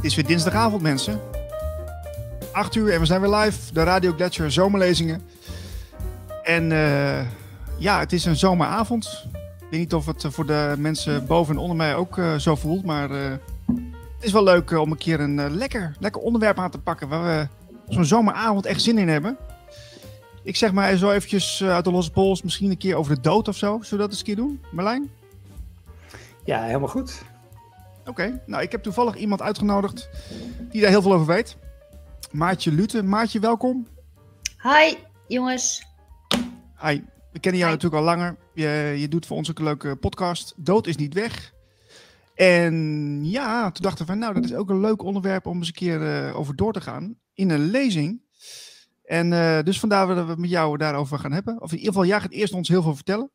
Het is weer dinsdagavond, mensen. 8 uur en we zijn weer live. De Radio Gletscher zomerlezingen. En uh, ja, het is een zomeravond. Ik weet niet of het voor de mensen boven en onder mij ook uh, zo voelt. Maar het is wel leuk om een keer een lekker, lekker onderwerp aan te pakken. Waar we zo'n zomeravond echt zin in hebben. Ik zeg maar zo eventjes uit de losse pols. Misschien een keer over de dood of zo. Zullen we dat eens een keer doen? Marlijn? Ja, helemaal goed. Oké, okay. nou ik heb toevallig iemand uitgenodigd die daar heel veel over weet. Maartje Lute. Maartje, welkom. Hi, jongens. Hi, we kennen jou Hi. natuurlijk al langer. Je, je doet voor ons ook een leuke podcast. Dood is niet weg. En ja, toen dachten we van nou, dat is ook een leuk onderwerp om eens een keer uh, over door te gaan. In een lezing. En uh, dus vandaar dat we het met jou daarover gaan hebben. Of in ieder geval, jij gaat eerst ons heel veel vertellen.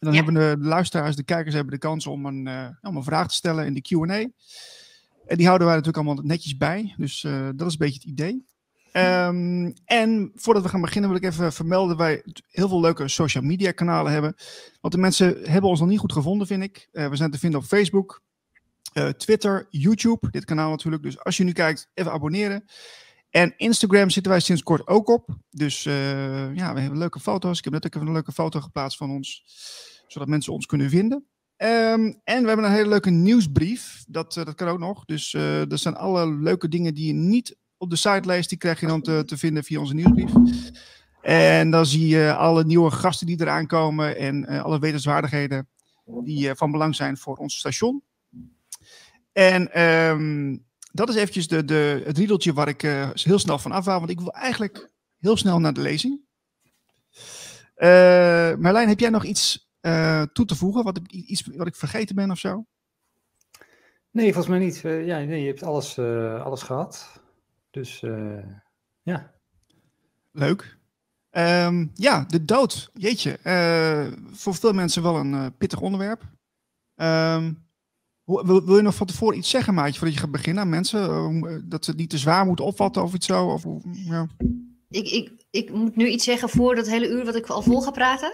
En dan ja. hebben de, de, luisteraars, de kijkers hebben de kans om een, uh, om een vraag te stellen in de Q&A. En die houden wij natuurlijk allemaal netjes bij. Dus uh, dat is een beetje het idee. Um, en voordat we gaan beginnen wil ik even vermelden dat wij heel veel leuke social media kanalen hebben. Want de mensen hebben ons nog niet goed gevonden, vind ik. Uh, we zijn te vinden op Facebook, Twitter, YouTube, dit kanaal natuurlijk. Dus als je nu kijkt, even abonneren. En Instagram zitten wij sinds kort ook op. Dus ja, we hebben leuke foto's. Ik heb net ook even een leuke foto geplaatst van ons, zodat mensen ons kunnen vinden. Um, en we hebben een hele leuke nieuwsbrief. Dat, uh, dat kan ook nog. Dus dat zijn alle leuke dingen die je niet op de site leest. Die krijg je dan te, te vinden via onze nieuwsbrief. En dan zie je alle nieuwe gasten die eraan komen. En uh, alle wetenswaardigheden die van belang zijn voor ons station. En um, dat is eventjes de, de, het riedeltje waar ik heel snel van afhaal. Want ik wil eigenlijk heel snel naar de lezing. Marlijn, heb jij nog iets uh, toe te voegen? Wat, iets wat ik vergeten ben of zo? Nee, volgens mij niet. Uh, ja, nee, je hebt alles, uh, alles gehad. Dus ja. Leuk. Um, ja, de dood. Jeetje. voor veel mensen wel een pittig onderwerp. Um, wil, wil, je nog van tevoren iets zeggen, Maatje, voordat je gaat beginnen aan mensen? dat ze het niet te zwaar moeten opvatten of iets zo? Of, ja. ik, ik, ik moet nu iets zeggen voor dat hele uur wat ik al vol ga praten.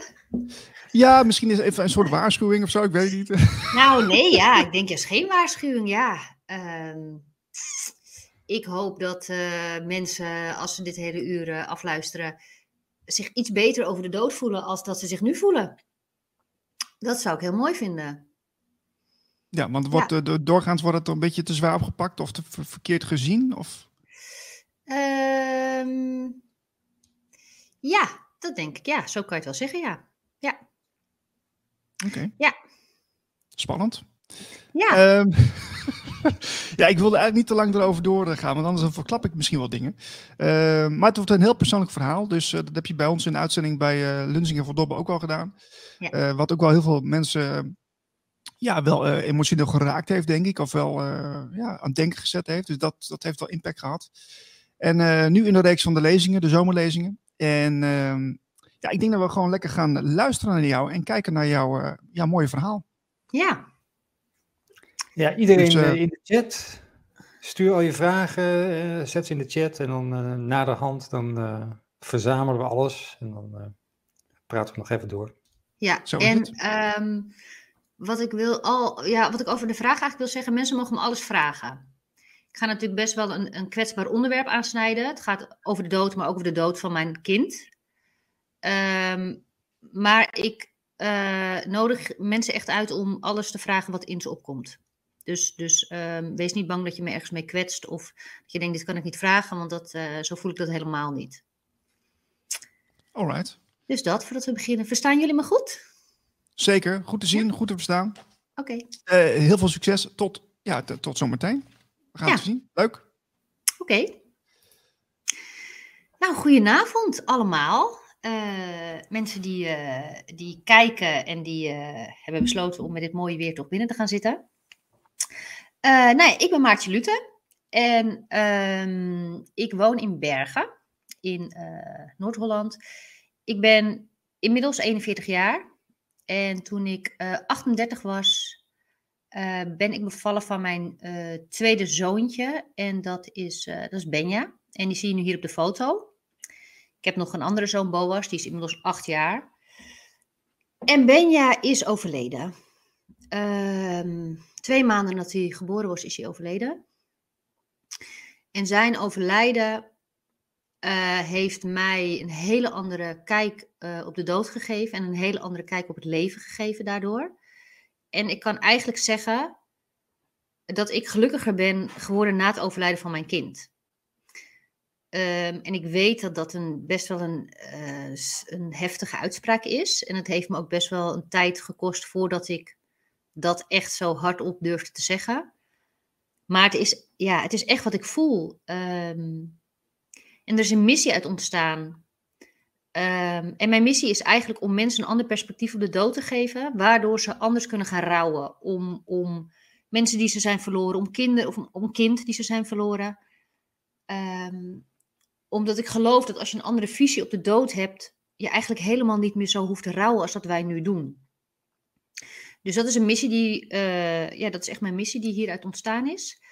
Ja, misschien is even een soort waarschuwing of zo, ik weet niet. Nou, nee, ja, ik denk juist geen waarschuwing, ja. Um, ik hoop dat uh, mensen, als ze dit hele uur uh, afluisteren, zich iets beter over de dood voelen als dat ze zich nu voelen. Dat zou ik heel mooi vinden. Ja, want wordt, ja. De, doorgaans wordt het een beetje te zwaar opgepakt of te verkeerd gezien? Of? Um, ja, dat denk ik. Ja, zo kan je het wel zeggen, ja. Ja. Oké. Okay. Ja. Spannend. Ja. Um, ja, ik wilde eigenlijk niet te lang erover doorgaan, want anders verklap ik misschien wel dingen. Uh, maar het wordt een heel persoonlijk verhaal, dus uh, dat heb je bij ons in de uitzending bij uh, Lunzingen voor Dobbe ook al gedaan. Ja. wat ook wel heel veel mensen ja, wel emotioneel geraakt heeft, denk ik, of wel ja, aan het denken gezet heeft. Dus dat, dat heeft wel impact gehad. En nu in de reeks van de lezingen, de zomerlezingen. En uh, ja, ik denk dat we gewoon lekker gaan luisteren naar jou en kijken naar jouw uh, ja, mooie verhaal. Ja. Ja, iedereen dus, uh, in de chat. Stuur al je vragen, zet ze in de chat en dan na de hand dan verzamelen we alles en dan praten we nog even door. Ja, Zo en um, wat ik wil al, ja, wat ik over de vraag eigenlijk wil zeggen, mensen mogen me alles vragen. Ik ga natuurlijk best wel een, een kwetsbaar onderwerp aansnijden. Het gaat over de dood, maar ook over de dood van mijn kind. Um, maar ik uh, nodig mensen echt uit om alles te vragen wat in ze opkomt. Dus, dus um, wees niet bang dat je me ergens mee kwetst of dat je denkt, dit kan ik niet vragen, want dat, uh, zo voel ik dat helemaal niet. Alright. Dus dat, voordat we beginnen. Verstaan jullie me goed? Zeker, goed te zien, ja. goed te verstaan. Oké. Okay. Uh, heel veel succes. Tot, ja, tot zometeen. We gaan ja. het zien. Leuk. Oké. Okay. Nou, goedenavond allemaal. Uh, mensen die, uh, die kijken en die uh, hebben besloten om met dit mooie weer toch binnen te gaan zitten. nee, ik ben Maartje Lute en um, ik woon in Bergen in Noord-Holland. Ik ben inmiddels 41 jaar en toen ik 38 was, uh, ben ik bevallen van mijn uh, tweede zoontje. En dat is, uh, dat is Benja. En die zie je nu hier op de foto. Ik heb nog een andere zoon, Boas. Die is inmiddels acht jaar. En Benja is overleden. Ehm, twee maanden nadat hij geboren was, is hij overleden. En zijn overlijden uh, heeft mij een hele andere kijk op de dood gegeven en een hele andere kijk op het leven gegeven daardoor. En ik kan eigenlijk zeggen dat ik gelukkiger ben geworden na het overlijden van mijn kind. Um, en ik weet dat dat een, best wel een, uh, een heftige uitspraak is. En het heeft me ook best wel een tijd gekost voordat ik dat echt zo hardop durfde te zeggen. Maar het is, ja, het is echt wat ik voel. Um, en er is een missie uit ontstaan. Um, en mijn missie is eigenlijk om mensen een ander perspectief op de dood te geven, waardoor ze anders kunnen gaan rouwen. Om, om mensen die ze zijn verloren, om kinderen of om kind die ze zijn verloren. Um, omdat ik geloof dat als je een andere visie op de dood hebt, je eigenlijk helemaal niet meer zo hoeft te rouwen als dat wij nu doen. Dus dat is een missie die, uh, ja, dat is echt mijn missie die hieruit ontstaan is.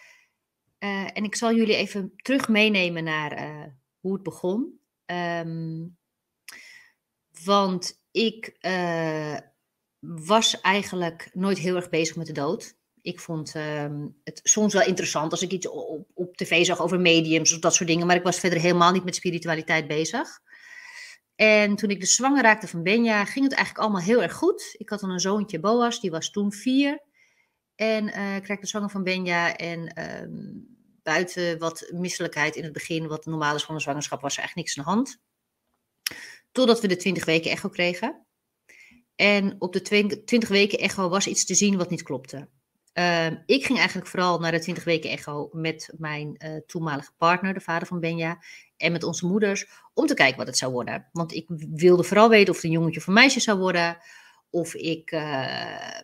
Uh, en ik zal jullie even terug meenemen naar uh, hoe het begon. Um, want ik uh, was eigenlijk nooit heel erg bezig met de dood. Ik vond um, het soms wel interessant als ik iets op, op tv zag over mediums of dat soort dingen. Maar ik was verder helemaal niet met spiritualiteit bezig. En toen ik de zwanger raakte van Benja, ging het eigenlijk allemaal heel erg goed. Ik had dan een zoontje, Boas, die was toen vier. En uh, ik raakte zwanger van Benja. En um, buiten wat misselijkheid in het begin, wat normaal is van een zwangerschap, was er eigenlijk niks aan de hand. Totdat we de 20 weken echo kregen. En op de 20 weken echo was iets te zien wat niet klopte. Uh, ik ging eigenlijk vooral naar de 20 weken echo met mijn uh, toenmalige partner, de vader van Benja, en met onze moeders, om te kijken wat het zou worden. Want ik wilde vooral weten of het een jongetje of een meisje zou worden, of ik uh,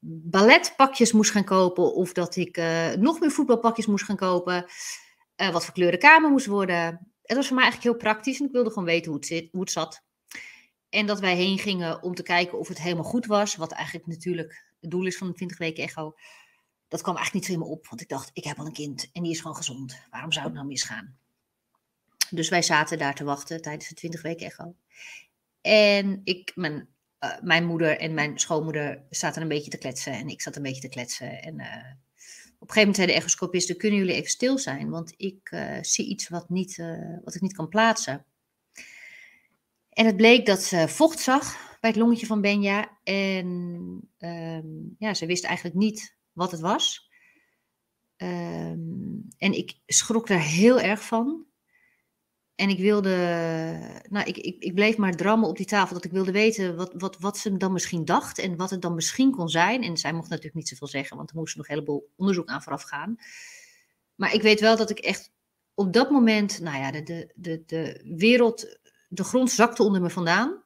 balletpakjes moest gaan kopen of dat ik uh, nog meer voetbalpakjes moest gaan kopen. Wat voor kleuren kamer moest worden. Het was voor mij eigenlijk heel praktisch en ik wilde gewoon weten hoe het, hoe het zat. En dat wij heen gingen om te kijken of het helemaal goed was. Wat eigenlijk natuurlijk het doel is van de 20 weken echo. Dat kwam eigenlijk niet zo helemaal op. Want ik dacht, ik heb al een kind en die is gewoon gezond. Waarom zou het nou misgaan? Dus wij zaten daar te wachten tijdens de 20 weken echo. En ik, mijn uh, mijn moeder en mijn schoonmoeder zaten een beetje te kletsen en ik zat een beetje te kletsen. En uh, op een gegeven moment zei de echoscopisten, kunnen jullie even stil zijn? Want ik uh, zie iets wat, niet, wat ik niet kan plaatsen. En het bleek dat ze vocht zag bij het longetje van Benja. En um, ja, ze wist eigenlijk niet wat het was. Um, en ik schrok daar heel erg van. En ik wilde, nou, ik, ik, ik bleef maar drammen op die tafel dat ik wilde weten wat, wat, wat ze dan misschien dacht en wat het dan misschien kon zijn. En zij mocht natuurlijk niet zoveel zeggen, want er moest nog een heleboel onderzoek aan vooraf gaan. Maar ik weet wel dat ik echt op dat moment, nou ja, de, de, de, de wereld, de grond zakte onder me vandaan.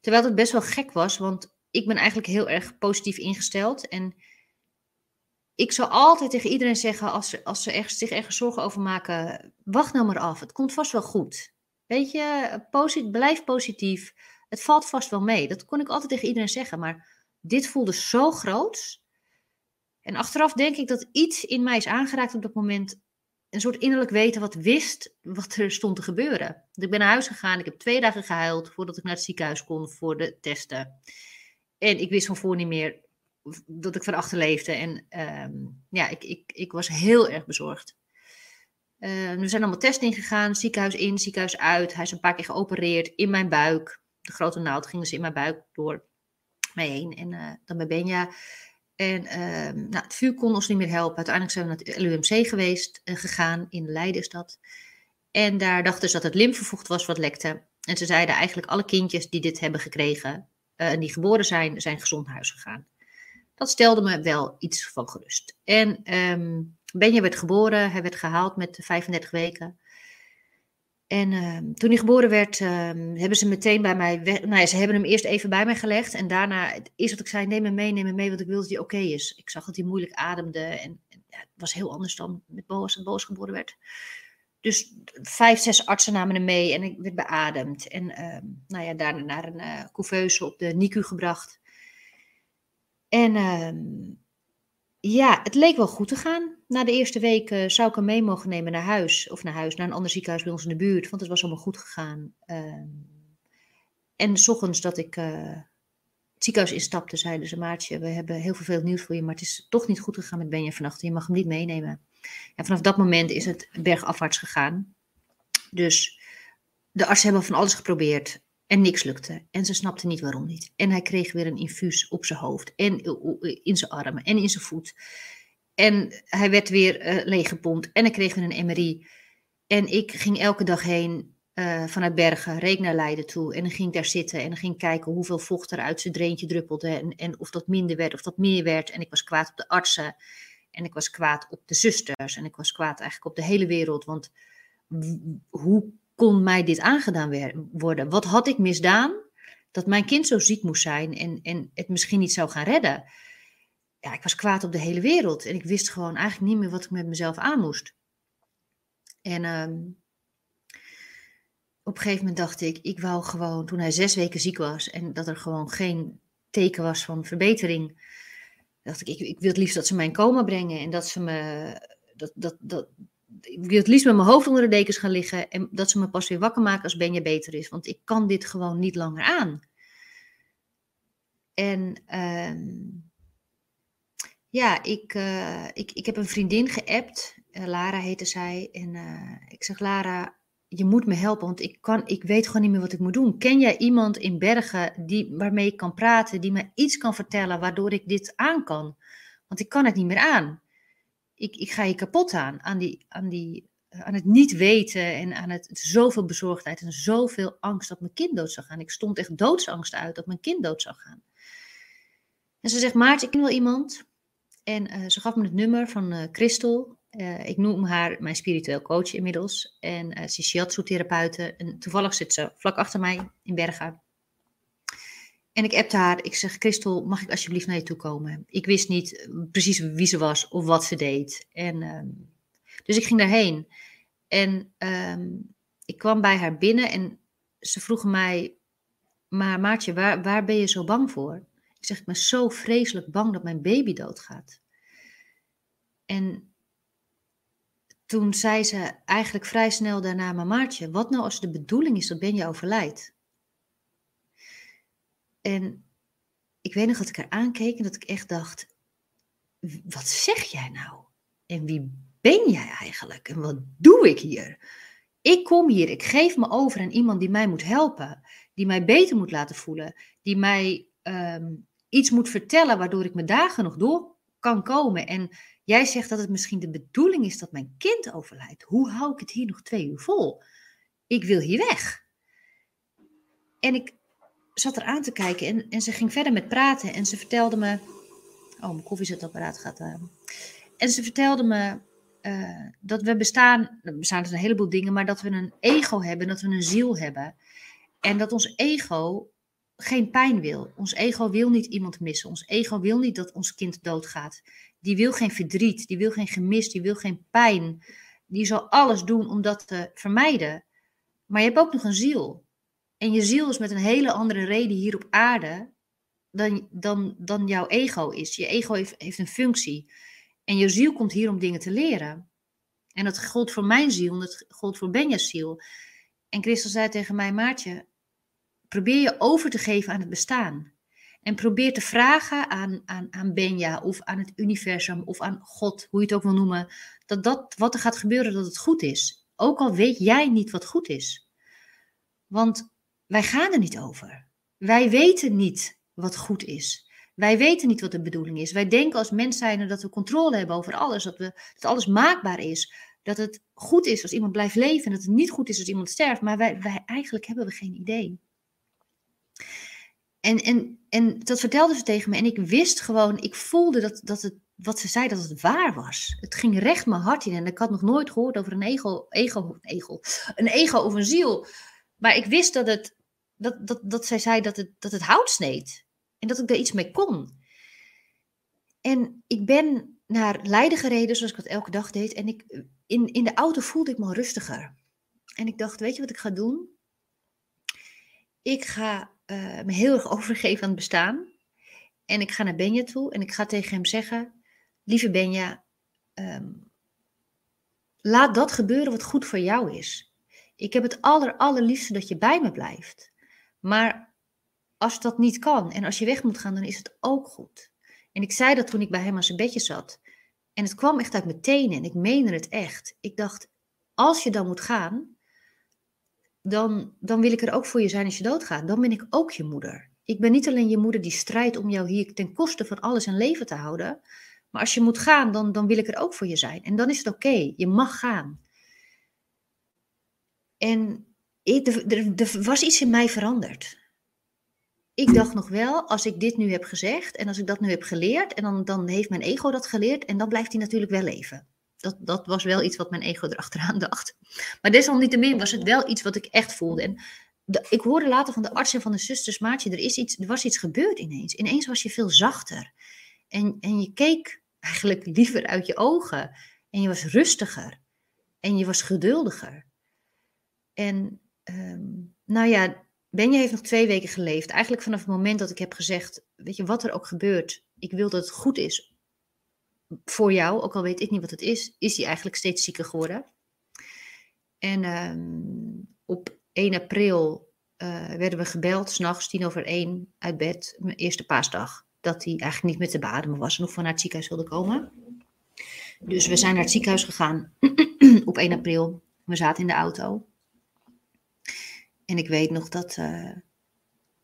Terwijl het best wel gek was, want ik ben eigenlijk heel erg positief ingesteld. En ik zou altijd tegen iedereen zeggen, als ze, als ze ergens, zich ergens zorgen over maken, wacht nou maar af. Het komt vast wel goed. Weet je, blijf positief. Het valt vast wel mee. Dat kon ik altijd tegen iedereen zeggen. Maar dit voelde zo groot. En achteraf denk ik dat iets in mij is aangeraakt op dat moment. Een soort innerlijk weten wat wist wat er stond te gebeuren. Ik ben naar huis gegaan. Ik heb twee dagen gehuild voordat ik naar het ziekenhuis kon voor de testen. En ik wist van voor niet meer dat ik van achterleefde. En um, ja, ik, ik, ik was heel erg bezorgd. We zijn allemaal testen ingegaan, ziekenhuis in, ziekenhuis uit. Hij is een paar keer geopereerd in mijn buik. De grote naald gingen ze in mijn buik door mij heen. En uh, dan bij Benja. En uh, nou, het vuur kon ons niet meer helpen. Uiteindelijk zijn we naar het LUMC geweest, uh, gegaan. In Leiden is dat. En daar dachten ze dat het lymfevocht was wat lekte. En ze zeiden eigenlijk alle kindjes die dit hebben gekregen uh, en die geboren zijn, zijn gezond huis gegaan. Dat stelde me wel iets van gerust. En um, Benja werd geboren, hij werd gehaald met 35 weken. En um, toen hij geboren werd, um, hebben ze meteen bij mij, nou ja, ze hebben hem eerst even bij mij gelegd. En daarna, het eerste wat ik zei, neem hem mee, neem hem mee, want ik wil dat hij oké is. Ik zag dat hij moeilijk ademde en, en ja, het was heel anders dan met Boas, dat Boas geboren werd. Dus vijf, zes artsen namen hem mee en ik werd beademd. En um, nou ja, daarna naar een uh, couveuse op de NICU gebracht. En uh, ja, het leek wel goed te gaan. Na de eerste week uh, zou ik hem mee mogen nemen naar huis. Of naar huis, naar een ander ziekenhuis bij ons in de buurt. Want het was allemaal goed gegaan. Uh, en s ochtends dat ik uh, het ziekenhuis instapte, zeiden ze... Maartje, we hebben heel veel nieuws voor je, maar het is toch niet goed gegaan met Benja vannacht. Je mag hem niet meenemen. En vanaf dat moment is het bergafwaarts gegaan. Dus de artsen hebben van alles geprobeerd en niks lukte. En ze snapte niet waarom niet. En hij kreeg weer een infuus op zijn hoofd en in zijn armen en in zijn voet. En hij werd weer uh, leeggepompt en hij kreeg weer een MRI. En ik ging elke dag heen vanuit Bergen, reed naar Leiden toe. En dan ging ik daar zitten en dan ging ik kijken hoeveel vocht er uit zijn dreentje druppelde. En, en of dat minder werd of dat meer werd. En ik was kwaad op de artsen. En ik was kwaad op de zusters. En ik was kwaad eigenlijk op de hele wereld. Want hoe kon mij dit aangedaan worden? Wat had ik misdaan dat mijn kind zo ziek moest zijn en, en het misschien niet zou gaan redden? Ja, ik was kwaad op de hele wereld. En ik wist gewoon eigenlijk niet meer wat ik met mezelf aan moest. En ehm, op een gegeven moment dacht ik, ik wou gewoon, toen hij zes weken ziek was en dat er gewoon geen teken was van verbetering, dacht ik, ik, ik wil het liefst dat ze mij in coma brengen en dat ze me, dat, dat, dat, ik wil het liefst met mijn hoofd onder de dekens gaan liggen en dat ze me pas weer wakker maken als Benja beter is, want ik kan dit gewoon niet langer aan. En ehm, ja, ik, uh, ik, ik heb een vriendin geappt, uh, Lara heette zij, en uh, ik zeg Lara, je moet me helpen, want ik, kan, ik weet gewoon niet meer wat ik moet doen. Ken jij iemand in Bergen die, waarmee ik kan praten, die me iets kan vertellen waardoor ik dit aan kan? Want ik kan het niet meer aan. Ik, ik ga je kapot aan, aan, die, aan, die, aan het niet weten en aan het zoveel bezorgdheid en zoveel angst dat mijn kind dood zou gaan. Ik stond echt doodsangst uit dat mijn kind dood zou gaan. En ze zegt, Maarten, ik ken wel iemand. En uh, ze gaf me het nummer van uh, Christel. Ik noem haar mijn spiritueel coach inmiddels. En ze is shiatsu-therapeute. En toevallig zit ze vlak achter mij in Bergen. En ik appte haar. Ik zeg, Christel, mag ik alsjeblieft naar je toe komen? Ik wist niet precies wie ze was of wat ze deed. En, uh, dus ik ging daarheen. En ehm, ik kwam bij haar binnen en ze vroegen mij... Maar Maartje, waar, waar ben je zo bang voor? Ik zeg, ik ben zo vreselijk bang dat mijn baby doodgaat. En toen zei ze eigenlijk vrij snel daarna, maar Maartje, wat nou als de bedoeling is dat Benja overlijdt? En ik weet nog dat ik haar aankeek en dat ik echt dacht, wat zeg jij nou? En wie ben jij eigenlijk? En wat doe ik hier? Ik kom hier, ik geef me over aan iemand die mij moet helpen, die mij beter moet laten voelen, die mij um, iets moet vertellen waardoor ik mijn dagen nog door kan komen. En Jij zegt dat het misschien de bedoeling is dat mijn kind overlijdt. Hoe hou ik het hier nog twee uur vol? Ik wil hier weg. En ik zat er aan te kijken en, en ze ging verder met praten en ze vertelde me. Oh, mijn koffiezetapparaat gaat. Eh, en ze vertelde me uh, dat we bestaan. Er bestaan dus een heleboel dingen, maar dat we een ego hebben, dat we een ziel hebben. En dat ons ego geen pijn wil. Ons ego wil niet iemand missen. Ons ego wil niet dat ons kind doodgaat die wil geen verdriet, die wil geen gemis, die wil geen pijn. Die zal alles doen om dat te vermijden. Maar je hebt ook nog een ziel. En je ziel is met een hele andere reden hier op aarde dan, dan, dan jouw ego is. Je ego heeft, heeft een functie. En je ziel komt hier om dingen te leren. En dat geldt voor mijn ziel en dat geldt voor Benja's ziel. En Christel zei tegen mij, Maartje, probeer je over te geven aan het bestaan. En probeer te vragen aan, aan, aan Benja of aan het universum of aan God, hoe je het ook wil noemen, dat dat wat er gaat gebeuren, dat het goed is. Ook al weet jij niet wat goed is. Want wij gaan er niet over. Wij weten niet wat goed is. Wij weten niet wat de bedoeling is. Wij denken als mens zijn dat we controle hebben over alles, dat, we, dat alles maakbaar is. Dat het goed is als iemand blijft leven en dat het niet goed is als iemand sterft. Maar wij, wij eigenlijk hebben we geen idee. En, en, en dat vertelde ze tegen me. En ik wist gewoon, ik voelde dat, dat het, wat ze zei, dat het waar was. Het ging recht mijn hart in. En ik had nog nooit gehoord over een ego, ego, ego, een ego of een ziel. Maar ik wist dat, het, dat, dat, dat zij zei dat het, dat het hout sneed. En dat ik daar iets mee kon. En ik ben naar Leiden gereden, zoals ik dat elke dag deed. En ik, in, in de auto voelde ik me rustiger. En ik dacht, weet je wat ik ga doen? Ik ga uh, me heel erg overgeven aan het bestaan. En ik ga naar Benja toe en ik ga tegen hem zeggen: Lieve Benja, um, laat dat gebeuren wat goed voor jou is. Ik heb het aller, allerliefste dat je bij me blijft. Maar als dat niet kan en als je weg moet gaan, dan is het ook goed. En ik zei dat toen ik bij hem aan zijn bedje zat. En het kwam echt uit mijn tenen en ik meende het echt. Ik dacht, als je dan moet gaan, dan, dan wil ik er ook voor je zijn als je doodgaat. Dan ben ik ook je moeder. Ik ben niet alleen je moeder die strijdt om jou hier ten koste van alles in leven te houden. Maar als je moet gaan, dan, dan wil ik er ook voor je zijn. En dan is het oké. Je mag gaan. En er, was iets in mij veranderd ik dacht nog wel, als ik dit nu heb gezegd en als ik dat nu heb geleerd, en dan, dan heeft mijn ego dat geleerd en dan blijft hij natuurlijk wel leven. Dat, dat was wel iets wat mijn ego erachteraan dacht. Maar desalniettemin was het wel iets wat ik echt voelde. En ik hoorde later van de arts en van de zusters, Maatje, er, is iets, er was iets gebeurd ineens. Ineens was je veel zachter. En, en je keek eigenlijk liever uit je ogen. En je was rustiger. En je was geduldiger. En um, nou ja, Benja heeft nog twee weken geleefd. Eigenlijk vanaf het moment dat ik heb gezegd, weet je, wat er ook gebeurt, ik wil dat het goed is voor jou, ook al weet ik niet wat het is, is hij eigenlijk steeds zieker geworden. En um, op 1 april uh, werden we gebeld, s'nachts tien over één, uit bed, mijn eerste paasdag, dat hij eigenlijk niet meer te beademen was en nog vanuit het ziekenhuis wilde komen. Dus we zijn naar het ziekenhuis gegaan op 1 april. We zaten in de auto. En ik weet nog dat, uh,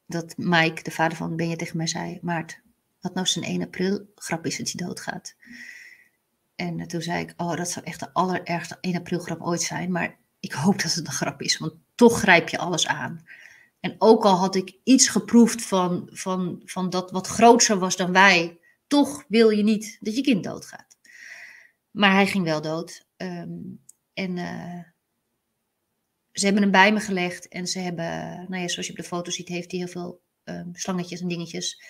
dat Mike, de vader van Benja, tegen mij zei: Maart, wat nou zijn 1 april grap is dat hij doodgaat. En toen zei ik: Oh, dat zou echt de allerergste 1 april grap ooit zijn. Maar ik hoop dat het een grap is, want toch grijp je alles aan. En ook al had ik iets geproefd van, van, van dat wat groter was dan wij, toch wil je niet dat je kind doodgaat. Maar hij ging wel dood. Um, en uh, ze hebben hem bij me gelegd en ze hebben, nou ja, zoals je op de foto ziet, heeft hij heel veel um, slangetjes en dingetjes.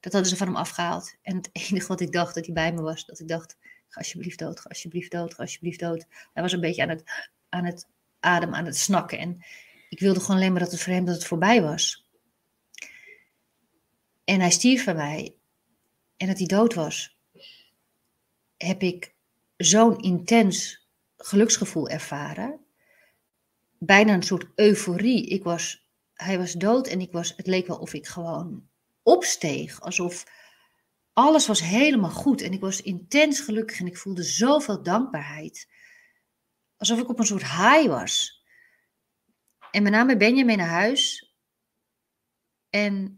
Dat hadden ze van hem afgehaald. En het enige wat ik dacht dat hij bij me was, dat ik dacht, ga alsjeblieft dood, ga alsjeblieft dood, ga alsjeblieft dood. Hij was een beetje aan het, aan het adem, aan het snakken. En ik wilde gewoon alleen maar dat het voor hem dat het voorbij was. En hij stierf van mij. En dat hij dood was, heb ik zo'n intens geluksgevoel ervaren bijna een soort euforie. Ik was, hij was dood en ik was, het leek wel of ik gewoon opsteeg. Alsof alles was helemaal goed en ik was intens gelukkig en ik voelde zoveel dankbaarheid. Alsof ik op een soort high was. En we namen Benjamin naar huis. En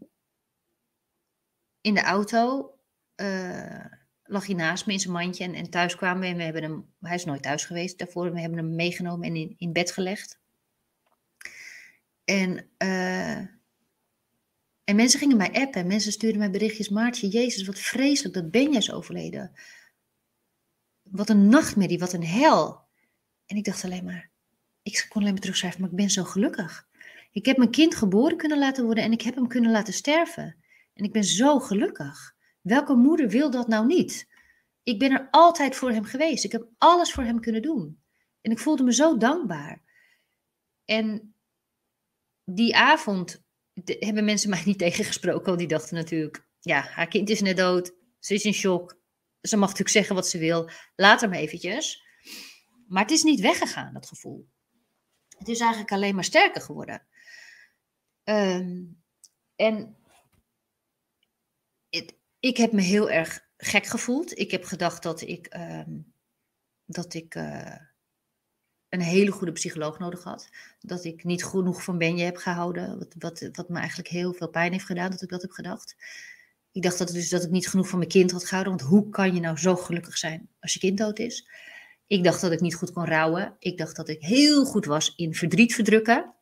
in de auto uh, lag hij naast me in zijn mandje. En, en thuis kwamen we en we hebben hem, hij is nooit thuis geweest daarvoor. We hebben hem meegenomen en in, in bed gelegd. En, uh, en mensen gingen mij appen. Mensen stuurden mij berichtjes. Maartje, Jezus, wat vreselijk dat Benja is overleden. Wat een nachtmerrie, wat een hel. En ik dacht alleen maar, ik kon alleen maar terugschrijven, maar ik ben zo gelukkig. Ik heb mijn kind geboren kunnen laten worden en ik heb hem kunnen laten sterven. En ik ben zo gelukkig. Welke moeder wil dat nou niet? Ik ben er altijd voor hem geweest. Ik heb alles voor hem kunnen doen. En ik voelde me zo dankbaar. En die avond hebben mensen mij niet tegengesproken, want die dachten natuurlijk, ja, haar kind is net dood, ze is in shock, ze mag natuurlijk zeggen wat ze wil, laat hem eventjes. Maar het is niet weggegaan, dat gevoel. Het is eigenlijk alleen maar sterker geworden. Ehm, en ik heb me heel erg gek gevoeld. Ik heb gedacht dat ik, ehm, dat ik uh, een hele goede psycholoog nodig had. Dat ik niet genoeg van Benje heb gehouden. Wat, wat, wat me eigenlijk heel veel pijn heeft gedaan dat ik dat heb gedacht. Ik dacht dat, dus dat ik niet genoeg van mijn kind had gehouden. Want hoe kan je nou zo gelukkig zijn als je kind dood is? Ik dacht dat ik niet goed kon rouwen. Ik dacht dat ik heel goed was in verdriet verdrukken.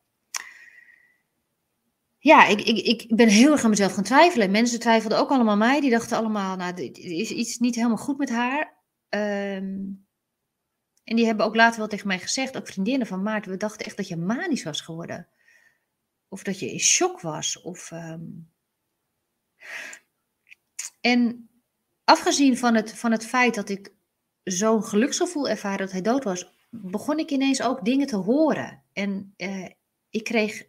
Ja, ik, ik, ik ben heel erg aan mezelf gaan twijfelen. Mensen twijfelden ook allemaal mij. Die dachten allemaal, nou, er is iets niet helemaal goed met haar. Um, en die hebben ook later wel tegen mij gezegd, ook vriendinnen van Maarten, we dachten echt dat je manisch was geworden. Of dat je in shock was. Of, um... En afgezien van het, van het feit dat ik zo'n geluksgevoel ervaarde dat hij dood was, begon ik ineens ook dingen te horen. En uh, ik kreeg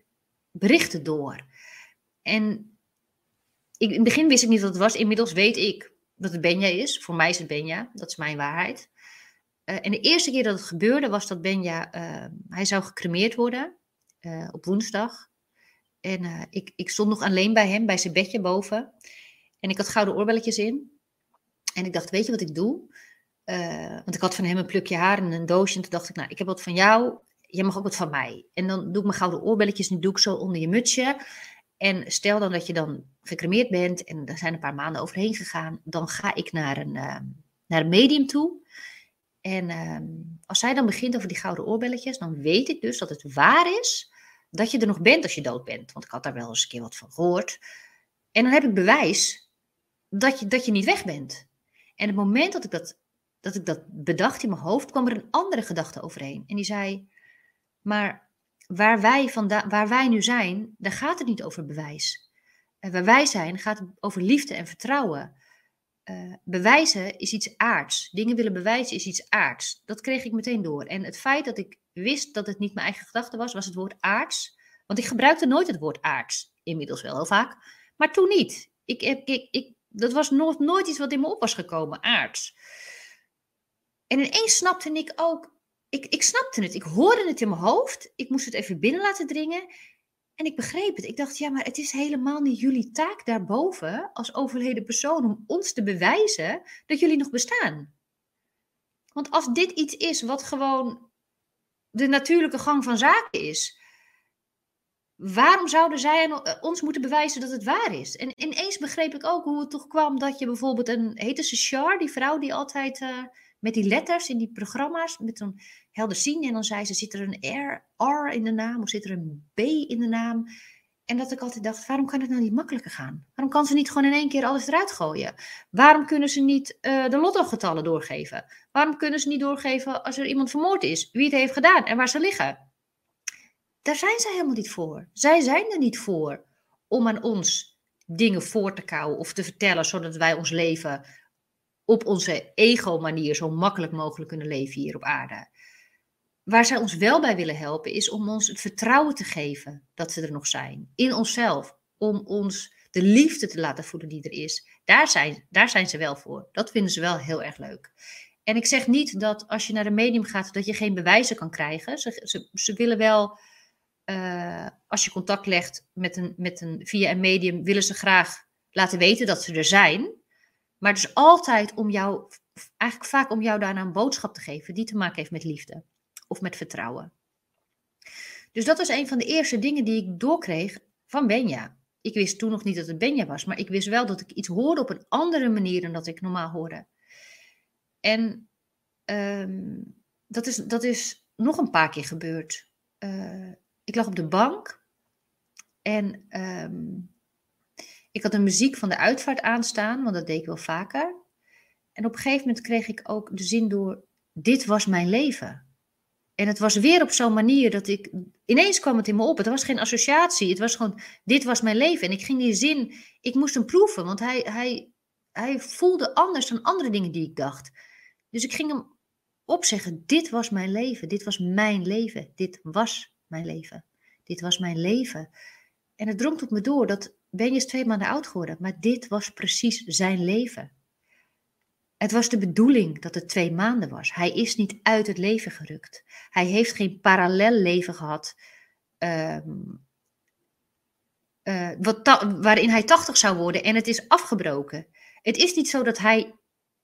berichten door. En ik, in het begin wist ik niet wat het was. Inmiddels weet ik dat het Benja is. Voor mij is het Benja. Dat is mijn waarheid. Uh, en de eerste keer dat het gebeurde was dat Benja, uh, hij zou gecremeerd worden uh, op woensdag. En ik, ik stond nog alleen bij hem, bij zijn bedje boven. En ik had gouden oorbelletjes in. En ik dacht, weet je wat ik doe? want ik had van hem een plukje haar en een doosje. En toen dacht ik, nou, ik heb wat van jou. Jij mag ook wat van mij. En dan doe ik mijn gouden oorbelletjes en doe ik zo onder je mutsje. En stel dan dat je dan gecremeerd bent en er zijn een paar maanden overheen gegaan. Dan ga ik naar een, naar een medium toe. En uh, als zij dan begint over die gouden oorbelletjes, dan weet ik dus dat het waar is dat je er nog bent als je dood bent. Want ik had daar wel eens een keer wat van gehoord. En dan heb ik bewijs dat je, dat je niet weg bent. En het moment dat ik dat, dat ik dat bedacht in mijn hoofd, kwam er een andere gedachte overheen. En die zei, maar waar wij, vanda- waar wij nu zijn, daar gaat het niet over bewijs. En waar wij zijn, gaat het over liefde en vertrouwen. Uh, bewijzen is iets aards. Dingen willen bewijzen is iets aards. Dat kreeg ik meteen door. En het feit dat ik wist dat het niet mijn eigen gedachte was, was het woord aards. Want ik gebruikte nooit het woord aards. Inmiddels wel heel vaak. Maar toen niet. Ik, ik, ik, ik dat was nooit, nooit iets wat in me op was gekomen. Aards. En ineens snapte ik ook. Ik, ik snapte het. Ik hoorde het in mijn hoofd. Ik moest het even binnen laten dringen. En ik begreep het. Ik dacht, ja, maar het is helemaal niet jullie taak daarboven als overleden persoon om ons te bewijzen dat jullie nog bestaan. Want als dit iets is wat gewoon de natuurlijke gang van zaken is, waarom zouden zij ons moeten bewijzen dat het waar is? En ineens begreep ik ook hoe het toch kwam dat je bijvoorbeeld een, heette ze Char, die vrouw die altijd uh, met die letters in die programma's, met een helder zien. En dan zei ze, zit er een R, in de naam of zit er een B in de naam? En dat ik altijd dacht, waarom kan het nou niet makkelijker gaan? Waarom kan ze niet gewoon in één keer alles eruit gooien? Waarom kunnen ze niet uh, de lottogetallen doorgeven? Waarom kunnen ze niet doorgeven als er iemand vermoord is? Wie het heeft gedaan en waar ze liggen? Daar zijn zij helemaal niet voor. Zij zijn er niet voor om aan ons dingen voor te kouwen of te vertellen, zodat wij ons leven op onze ego-manier zo makkelijk mogelijk kunnen leven hier op aarde. Waar zij ons wel bij willen helpen, is om ons het vertrouwen te geven dat ze er nog zijn. In onszelf. Om ons de liefde te laten voelen die er is. Daar zijn, daar zijn ze wel voor. Dat vinden ze wel heel erg leuk. En ik zeg niet dat als je naar een medium gaat, dat je geen bewijzen kan krijgen. Ze, ze, willen wel, uh, als je contact legt met een, met een, via een medium, willen ze graag laten weten dat ze er zijn. Maar dus altijd om jou, eigenlijk vaak om jou daarna een boodschap te geven die te maken heeft met liefde of met vertrouwen. Dus dat was een van de eerste dingen die ik doorkreeg van Benja. Ik wist toen nog niet dat het Benja was, maar ik wist wel dat ik iets hoorde op een andere manier dan dat ik normaal hoorde. En um, dat, is, dat is nog een paar keer gebeurd. Uh, ik lag op de bank en um, ik had de muziek van de uitvaart aanstaan, want dat deed ik wel vaker. En op een gegeven moment kreeg ik ook de zin door: dit was mijn leven. En het was weer op zo'n manier dat ik. Ineens kwam het in me op. Het was geen associatie. Het was gewoon. Dit was mijn leven. En ik ging die zin. Ik moest hem proeven. Want hij, hij, hij voelde anders dan andere dingen die ik dacht. Dus ik ging hem opzeggen. Dit was mijn leven. Dit was mijn leven. Dit was mijn leven. Dit was mijn leven. En het drong tot me door dat Ben is twee maanden oud geworden. Maar dit was precies zijn leven. Het was de bedoeling dat het twee maanden was. Hij is niet uit het leven gerukt. Hij heeft geen parallel leven gehad. Um, uh, wat waarin hij 80 zou worden en het is afgebroken. Het is niet zo dat hij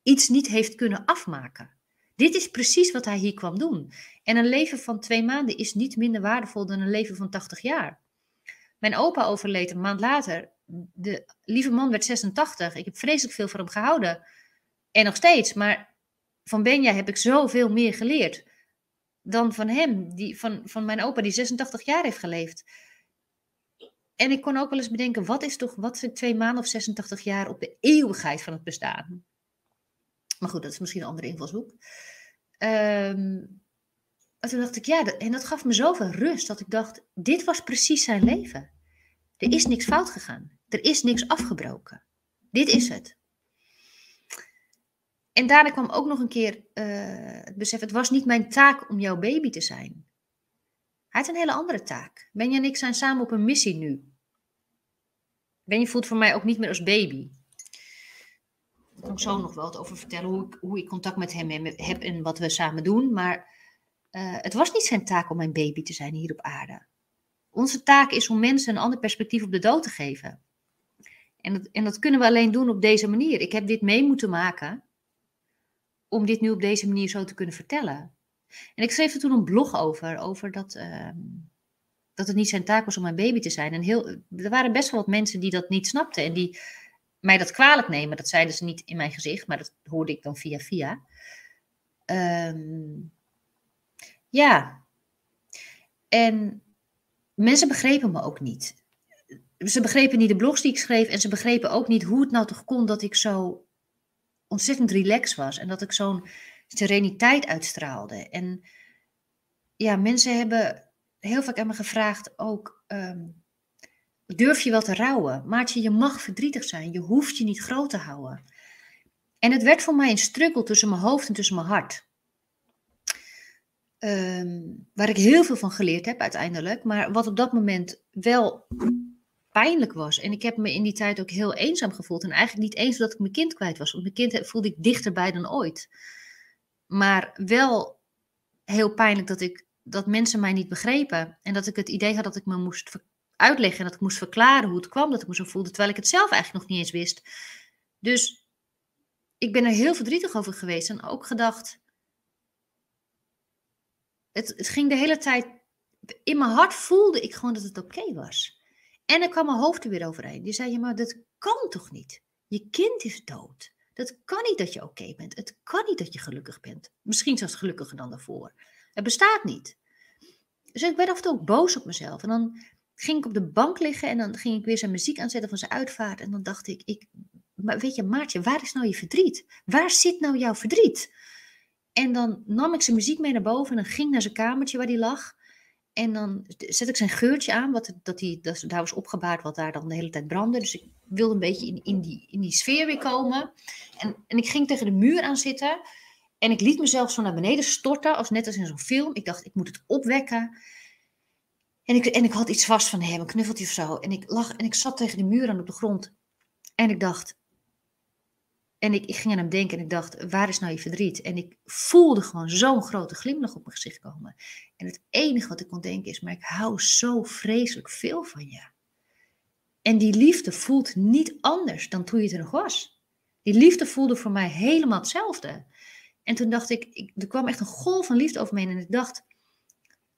iets niet heeft kunnen afmaken. Dit is precies wat hij hier kwam doen. En een leven van twee maanden is niet minder waardevol dan een leven van 80 jaar. Mijn opa overleed een maand later. De lieve man werd 86. Ik heb vreselijk veel van hem gehouden. En nog steeds, maar van Benja heb ik zoveel meer geleerd dan van hem, die, van, van mijn opa die 86 jaar heeft geleefd. En ik kon ook wel eens bedenken, wat is toch, wat zijn twee maanden of 86 jaar op de eeuwigheid van het bestaan? Maar goed, dat is misschien een andere invalshoek. Um, en toen dacht ik, ja, en dat gaf me zoveel rust dat ik dacht, dit was precies zijn leven. Er is niks fout gegaan. Er is niks afgebroken. Dit is het. En daarna kwam ook nog een keer uh, het besef, het was niet mijn taak om jouw baby te zijn. Hij had een hele andere taak. Benja en ik zijn samen op een missie nu. Benja voelt voor mij ook niet meer als baby. Daar kan ik zo nog wel wat over vertellen, hoe ik, hoe ik contact met hem heb en wat we samen doen. Maar uh, het was niet zijn taak om mijn baby te zijn hier op aarde. Onze taak is om mensen een ander perspectief op de dood te geven. En dat, en dat kunnen we alleen doen op deze manier. Ik heb dit mee moeten maken om dit nu op deze manier zo te kunnen vertellen. En ik schreef er toen een blog over, over dat, ehm, dat het niet zijn taak was om mijn baby te zijn. En heel, er waren best wel wat mensen die dat niet snapten en die mij dat kwalijk nemen. Dat zeiden ze niet in mijn gezicht, maar dat hoorde ik dan via via. Ehm, ja. En mensen begrepen me ook niet. Ze begrepen niet de blogs die ik schreef en ze begrepen ook niet hoe het nou toch kon dat ik zo ontzettend relaxed was en dat ik zo'n sereniteit uitstraalde. En ja, mensen hebben heel vaak aan me gevraagd ook, ehm, durf je wel te rouwen? Maartje, je mag verdrietig zijn, je hoeft je niet groot te houden. En het werd voor mij een struggle tussen mijn hoofd en tussen mijn hart. Ehm, waar ik heel veel van geleerd heb uiteindelijk, maar wat op dat moment wel pijnlijk was. En ik heb me in die tijd ook heel eenzaam gevoeld. En eigenlijk niet eens dat ik mijn kind kwijt was, want mijn kind voelde ik dichterbij dan ooit. Maar wel heel pijnlijk dat, ik, dat mensen mij niet begrepen. En dat ik het idee had dat ik me moest uitleggen en dat ik moest verklaren hoe het kwam dat ik me zo voelde, terwijl ik het zelf eigenlijk nog niet eens wist. Dus ik ben er heel verdrietig over geweest en ook gedacht. Het, het ging de hele tijd. In mijn hart voelde ik gewoon dat het oké was. En ik kwam mijn hoofd er weer overheen. Die zei: je, maar dat kan toch niet? Je kind is dood. Dat kan niet dat je oké bent. Het kan niet dat je gelukkig bent. Misschien zelfs gelukkiger dan daarvoor. Het bestaat niet. Dus ik werd af en toe ook boos op mezelf. En dan ging ik op de bank liggen en dan ging ik weer zijn muziek aanzetten van zijn uitvaart. En dan dacht ik, ik maar weet je, Maartje, waar is nou je verdriet? Waar zit nou jouw verdriet? En dan nam ik zijn muziek mee naar boven en ging naar zijn kamertje waar hij lag. En dan zet ik zijn geurtje aan, wat, dat hij, dat, daar was opgebaard wat daar dan de hele tijd brandde. Dus ik wilde een beetje in, in, die, in die sfeer weer komen. En, en ik ging tegen de muur aan zitten. En ik liet mezelf zo naar beneden storten, als net als in zo'n film. Ik dacht, ik moet het opwekken. En ik, en ik had iets vast van hem, een knuffeltje of zo. En ik lag en ik zat tegen de muur aan op de grond. En ik dacht, en ik, ik ging aan hem denken en ik dacht, waar is nou je verdriet? En ik voelde gewoon zo'n grote glimlach op mijn gezicht komen. En het enige wat ik kon denken is, maar ik hou zo vreselijk veel van je. En die liefde voelt niet anders dan toen je er nog was. Die liefde voelde voor mij helemaal hetzelfde. En toen dacht ik, ik er kwam echt een golf van liefde over me heen. En ik dacht,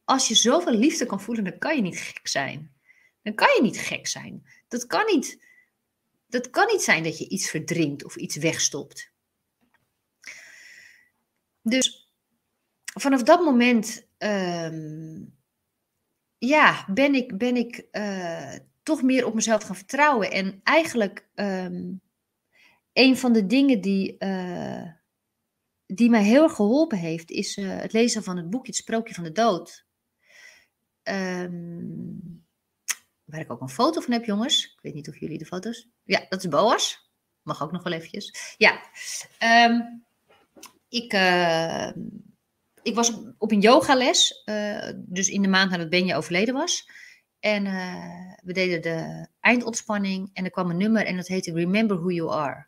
als je zoveel liefde kan voelen, dan kan je niet gek zijn. Dan kan je niet gek zijn. Dat kan niet dat kan niet zijn dat je iets verdrinkt of iets wegstopt. Dus vanaf dat moment ehm, ja, ben ik, ben ik uh, toch meer op mezelf gaan vertrouwen. En eigenlijk um, een van de dingen die, uh, die mij heel erg geholpen heeft, is uh, het lezen van het boekje Het Sprookje van de Dood. Um, waar ik ook een foto van heb, jongens. Ik weet niet of jullie de foto's. Ja, dat is Boas. Mag ook nog wel eventjes. Ja. Um, ik, uh, ik was op, een yogales. Uh, dus in de maand nadat Benja overleden was. En uh, we deden de eindontspanning. En er kwam een nummer en dat heette Remember Who You Are.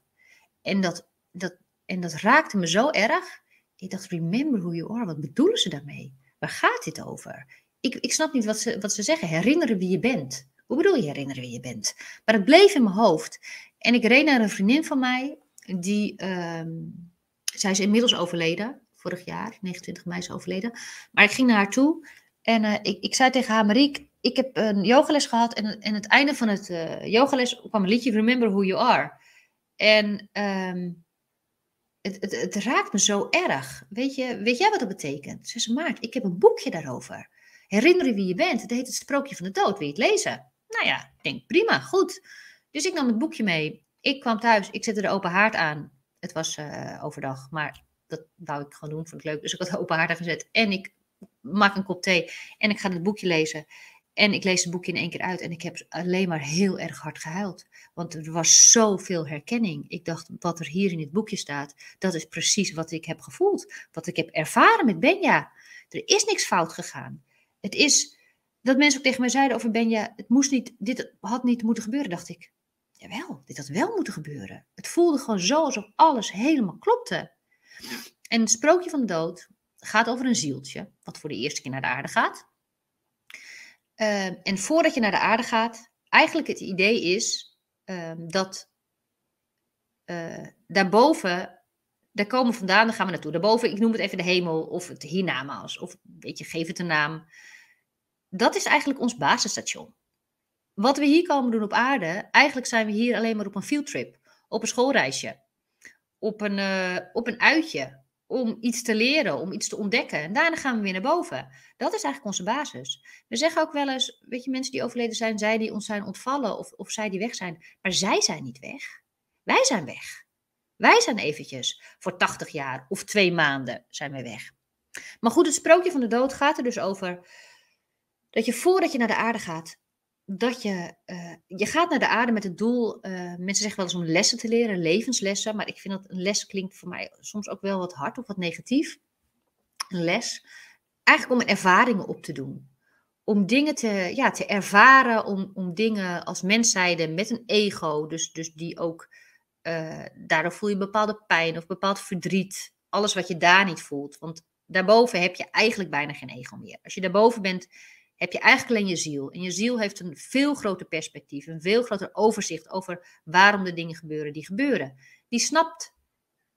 En dat, dat, en dat raakte me zo erg. Ik dacht, Remember Who You Are. Wat bedoelen ze daarmee? Waar gaat dit over? Ik, ik snap niet wat ze, wat ze zeggen. Herinneren wie je bent. Hoe bedoel je herinneren wie je bent? Maar het bleef in mijn hoofd. En ik reed naar een vriendin van mij, die, um, zij is inmiddels overleden, vorig jaar, 29 mei is overleden. Maar ik ging naar haar toe en uh, ik, ik zei tegen haar, Mariek, ik heb een yogales gehad en, en het einde van het uh, yogales kwam een liedje Remember Who You Are. En um, het, het, het, raakt me zo erg. Weet, je, weet jij wat dat betekent? Ze zei, Maart, ik heb een boekje daarover. Herinneren wie je bent. Het heet het Sprookje van de Dood. Wil je het lezen? Nou ja, ik denk prima, goed. Dus ik nam het boekje mee. Ik kwam thuis, ik zette de open haard aan. Het was uh, overdag, maar dat wou ik gewoon doen, vond ik leuk. Dus ik had de open haard aangezet en ik maak een kop thee en ik ga het boekje lezen. En ik lees het boekje in één keer uit en ik heb alleen maar heel erg hard gehuild. Want er was zoveel herkenning. Ik dacht, wat er hier in dit boekje staat, dat is precies wat ik heb gevoeld. Wat ik heb ervaren met Benja. Er is niks fout gegaan. Het is dat mensen ook tegen mij zeiden over Benja, het moest niet, dit had niet moeten gebeuren, dacht ik. Jawel, dit had wel moeten gebeuren. Het voelde gewoon zo alsof alles helemaal klopte. En het sprookje van de dood gaat over een zieltje, wat voor de eerste keer naar de aarde gaat. Uh, en voordat je naar de aarde gaat, eigenlijk het idee is uh, dat uh, daarboven daar komen we vandaan, daar gaan we naartoe. Daarboven, ik noem het even de hemel of het hiernamaals. Of weet je, geef het een naam. Dat is eigenlijk ons basisstation. Wat we hier komen doen op aarde, eigenlijk zijn we hier alleen maar op een fieldtrip. Op een schoolreisje. Op een, uh, op een uitje. Om iets te leren, om iets te ontdekken. En daarna gaan we weer naar boven. Dat is eigenlijk onze basis. We zeggen ook wel eens, weet je, mensen die overleden zijn, zij die ons zijn ontvallen of, of zij die weg zijn. Maar zij zijn niet weg. Wij zijn weg. Wij zijn eventjes voor 80 jaar of twee maanden zijn we weg. Maar goed, het sprookje van de dood gaat er dus over dat je voordat je naar de aarde gaat, dat je, uh, je gaat naar de aarde met het doel, uh, mensen zeggen wel eens om lessen te leren, levenslessen, maar ik vind dat een les klinkt voor mij soms ook wel wat hard of wat negatief. Een les, eigenlijk om ervaringen op te doen. Om dingen te, ja, te ervaren, om, om dingen als mens zijnde met een ego, dus, dus die ook uh, daardoor voel je bepaalde pijn of bepaald verdriet. Alles wat je daar niet voelt. Want daarboven heb je eigenlijk bijna geen ego meer. Als je daarboven bent, heb je eigenlijk alleen je ziel. En je ziel heeft een veel groter perspectief, een veel groter overzicht over waarom de dingen gebeuren die gebeuren. Die snapt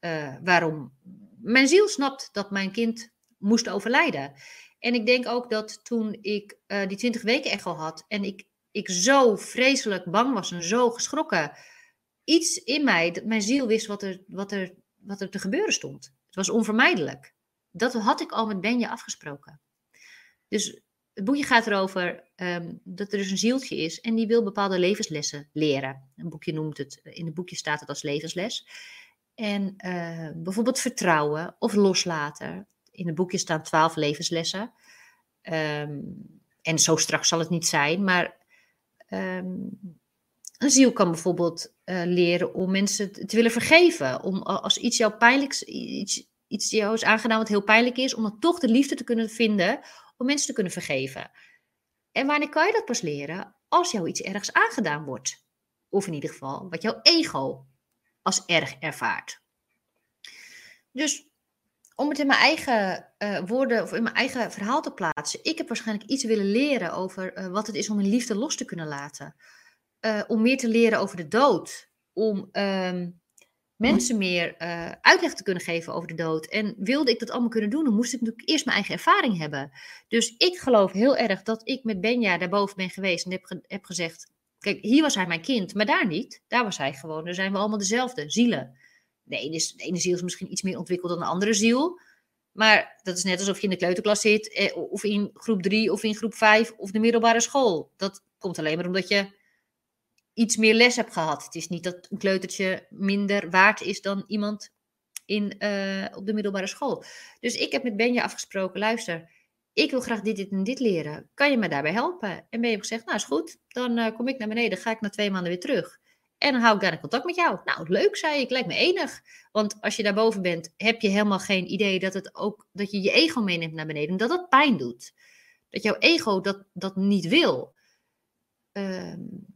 uh, waarom. Mijn ziel snapt dat mijn kind moest overlijden. En ik denk ook dat toen ik uh, die twintig weken echo had en ik, ik zo vreselijk bang was en zo geschrokken iets in mij, dat mijn ziel wist wat er, wat, er, wat er te gebeuren stond. Het was onvermijdelijk. Dat had ik al met Benja afgesproken. Dus het boekje gaat erover um, dat er dus een zieltje is en die wil bepaalde levenslessen leren. Een boekje noemt het, in het boekje staat het als levensles. En uh, bijvoorbeeld vertrouwen of loslaten. In het boekje staan twaalf levenslessen. Um, en zo straks zal het niet zijn, maar um, een ziel kan bijvoorbeeld uh, leren om mensen te willen vergeven. Om als iets jou pijnlijk iets, iets jou is aangedaan wat heel pijnlijk is, om dan toch de liefde te kunnen vinden om mensen te kunnen vergeven. En wanneer kan je dat pas leren? Als jou iets ergs aangedaan wordt. Of in ieder geval wat jouw ego als erg ervaart. Dus om het in mijn eigen uh, woorden of in mijn eigen verhaal te plaatsen. Ik heb waarschijnlijk iets willen leren over uh, wat het is om een liefde los te kunnen laten uh, om meer te leren over de dood. Om um, mensen meer uh, uitleg te kunnen geven over de dood. En wilde ik dat allemaal kunnen doen, dan moest ik natuurlijk eerst mijn eigen ervaring hebben. Dus ik geloof heel erg dat ik met Benja daarboven ben geweest en heb, heb gezegd: Kijk, hier was hij mijn kind, maar daar niet. Daar was hij gewoon. Daar zijn we allemaal dezelfde zielen. De ene, is, de ene ziel is misschien iets meer ontwikkeld dan de andere ziel. Maar dat is net alsof je in de kleuterklas zit, eh, of in groep 3 of in groep 5 of de middelbare school. Dat komt alleen maar omdat je iets meer les heb gehad. Het is niet dat een kleutertje minder waard is dan iemand in, uh, op de middelbare school. Dus ik heb met Benja afgesproken, luister, ik wil graag dit, dit en dit leren. Kan je me daarbij helpen? En Ben heeft gezegd, nou is goed, dan uh, kom ik naar beneden, ga ik na twee maanden weer terug. En dan hou ik daar contact met jou. Nou, leuk, zei ik, lijkt me enig. Want als je daarboven bent, heb je helemaal geen idee dat, het ook, dat je je ego meeneemt naar beneden. Dat dat pijn doet. Dat jouw ego dat, dat niet wil. Um,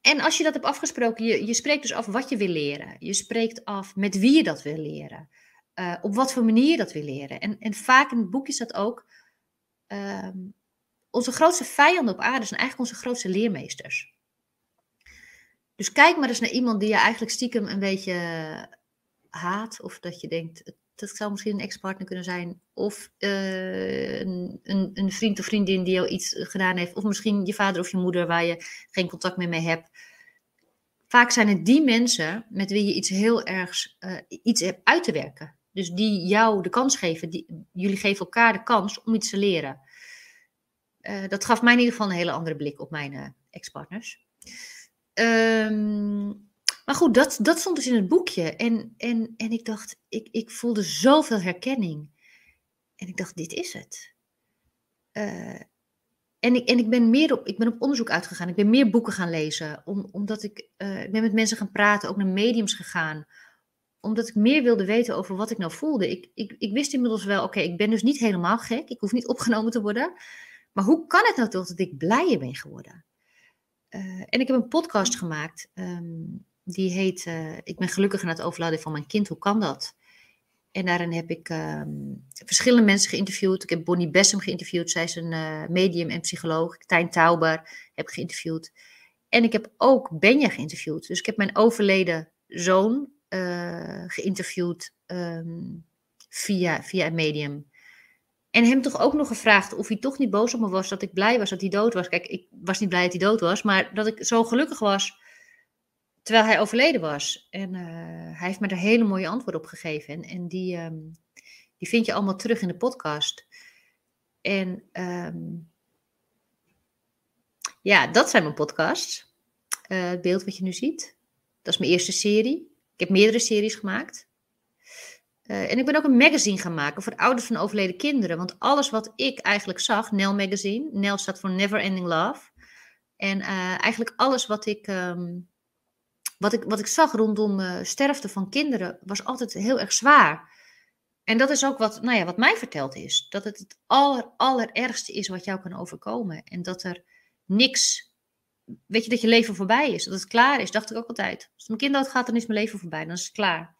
en als je dat hebt afgesproken, je, je spreekt dus af wat je wil leren. Je spreekt af met wie je dat wil leren. Uh, op wat voor manier je dat wil leren. En, en vaak in het boek is dat ook. Uh, onze grootste vijanden op aarde zijn eigenlijk onze grootste leermeesters. Dus kijk maar eens naar iemand die je eigenlijk stiekem een beetje haat. Of dat je denkt, dat zou misschien een ex-partner kunnen zijn. Of uh, een, een, een, vriend of vriendin die jou iets gedaan heeft. Of misschien je vader of je moeder waar je geen contact meer mee hebt. Vaak zijn het die mensen met wie je iets heel ergs uh, iets hebt uit te werken. Dus die jou de kans geven. Die, jullie geven elkaar de kans om iets te leren. Uh, dat gaf mij in ieder geval een hele andere blik op mijn ex-partners. Um, maar goed, dat, dat stond dus in het boekje. En, en, en ik dacht, ik, ik voelde zoveel herkenning. En ik dacht, dit is het. Uh, en ik, en ik ben meer op, ik ben op onderzoek uitgegaan. Ik ben meer boeken gaan lezen. Om, omdat ik, uh, ik ben met mensen gaan praten, ook naar mediums gegaan. Omdat ik meer wilde weten over wat ik nou voelde. Ik, ik, ik wist inmiddels wel, oké, ik ben dus niet helemaal gek. Ik hoef niet opgenomen te worden. Maar hoe kan het nou toch dat ik blijer ben geworden? Uh, en ik heb een podcast gemaakt. Um, die heet uh, Ik ben gelukkig na het overlijden van mijn kind, hoe kan dat? En daarin heb ik uh, verschillende mensen geïnterviewd. Ik heb Bonnie Bessem geïnterviewd, zij is een uh, medium en psycholoog. Tijn Tauber heb geïnterviewd. En ik heb ook Benja geïnterviewd. Dus ik heb mijn overleden zoon geïnterviewd ehm, via, via een medium. En hem toch ook nog gevraagd of hij toch niet boos op me was dat ik blij was dat hij dood was. Kijk, ik was niet blij dat hij dood was, maar dat ik zo gelukkig was terwijl hij overleden was. En uh, hij heeft me daar hele mooie antwoorden op gegeven. En, en die, um, die vind je allemaal terug in de podcast. En um, ja, dat zijn mijn podcasts. Uh, het beeld wat je nu ziet. Dat is mijn eerste serie. Ik heb meerdere series gemaakt. Uh, en ik ben ook een magazine gaan maken voor ouders van overleden kinderen. Want alles wat ik eigenlijk zag, Nel Magazine. Nel staat voor Never Ending Love. En eigenlijk alles wat ik, um, wat ik, wat ik zag rondom uh, sterfte van kinderen, was altijd heel erg zwaar. En dat is ook wat, nou ja, wat mij verteld is. Dat het het aller, allerergste is wat jou kan overkomen. En dat er niks, weet je, dat je leven voorbij is. Dat het klaar is, dacht ik ook altijd. Als mijn kind doodgaat, dan is mijn leven voorbij. Dan is het klaar.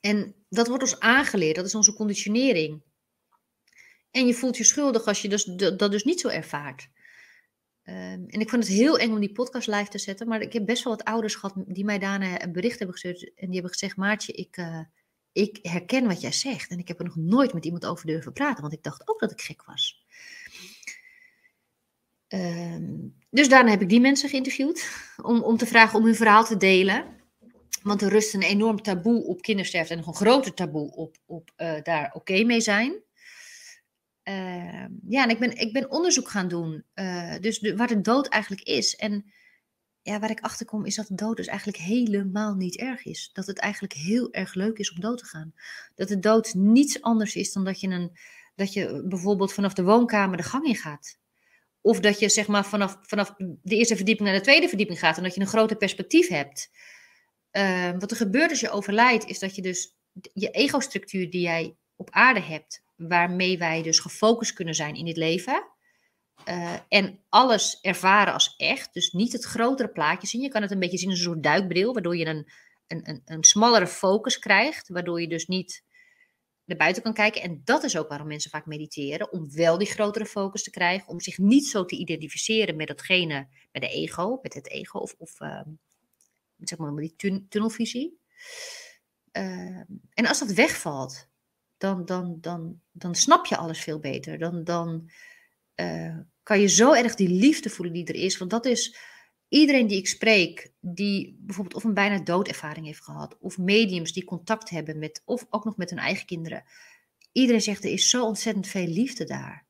En dat wordt ons aangeleerd, dat is onze conditionering. En je voelt je schuldig als je dus, dat dus niet zo ervaart. Um, en ik vond het heel eng om die podcast live te zetten, maar ik heb best wel wat ouders gehad die mij daarna een bericht hebben gestuurd. En die hebben gezegd: Maartje, ik, uh, ik herken wat jij zegt. En ik heb er nog nooit met iemand over durven praten, want ik dacht ook dat ik gek was. Um, dus daarna heb ik die mensen geïnterviewd om, om te vragen om hun verhaal te delen. Want er rust een enorm taboe op kindersterfte en nog een groter taboe op, op uh, daar oké mee zijn. Uh, ja, en ik ben, ik ben onderzoek gaan doen. Uh, dus de, waar de dood eigenlijk is. En ja, waar ik achter kom is dat de dood dus eigenlijk helemaal niet erg is. Dat het eigenlijk heel erg leuk is om dood te gaan. Dat de dood niets anders is dan dat je, een, dat je bijvoorbeeld vanaf de woonkamer de gang in gaat. Of dat je zeg maar vanaf, vanaf de eerste verdieping naar de tweede verdieping gaat en dat je een groter perspectief hebt. Uh, wat er gebeurt als je overlijdt, is dat je dus je ego-structuur die jij op aarde hebt, waarmee wij dus gefocust kunnen zijn in dit leven. Uh, en alles ervaren als echt, dus niet het grotere plaatje zien. Je kan het een beetje zien als een soort duikbril, waardoor je een, een, een, smallere focus krijgt, waardoor je dus niet naar buiten kan kijken. En dat is ook waarom mensen vaak mediteren, om wel die grotere focus te krijgen, om zich niet zo te identificeren met datgene, met de ego, met het ego of, of uh, zeg maar, die tun tunnelvisie. Uh, en als dat wegvalt, dan, dan, dan, dan snap je alles veel beter. Dan, dan uh, kan je zo erg die liefde voelen die er is. Want dat is iedereen die ik spreek, die bijvoorbeeld of een bijna doodervaring heeft gehad, of mediums die contact hebben met, of ook nog met hun eigen kinderen. Iedereen zegt er is zo ontzettend veel liefde daar.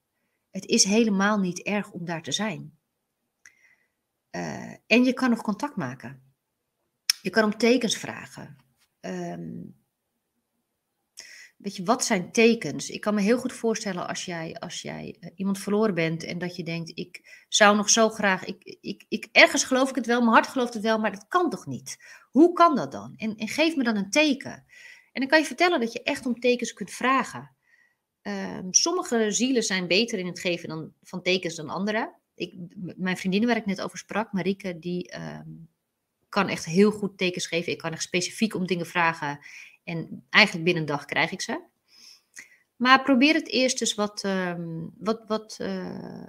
Het is helemaal niet erg om daar te zijn. Uh, en je kan nog contact maken. Je kan om tekens vragen. Um, weet je, wat zijn tekens? Ik kan me heel goed voorstellen als jij, als jij uh, iemand verloren bent en dat je denkt, ik zou nog zo graag, ik, ik, ik, ergens geloof ik het wel, mijn hart gelooft het wel, maar dat kan toch niet? Hoe kan dat dan? En, en geef me dan een teken. En dan kan je vertellen dat je echt om tekens kunt vragen. Um, sommige zielen zijn beter in het geven dan, van tekens dan anderen. Ik, mijn vriendin waar ik net over sprak, Marieke, die um, kan echt heel goed tekens geven. Ik kan echt specifiek om dingen vragen. En eigenlijk binnen een dag krijg ik ze. Maar probeer het eerst dus wat, um, wat, wat uh,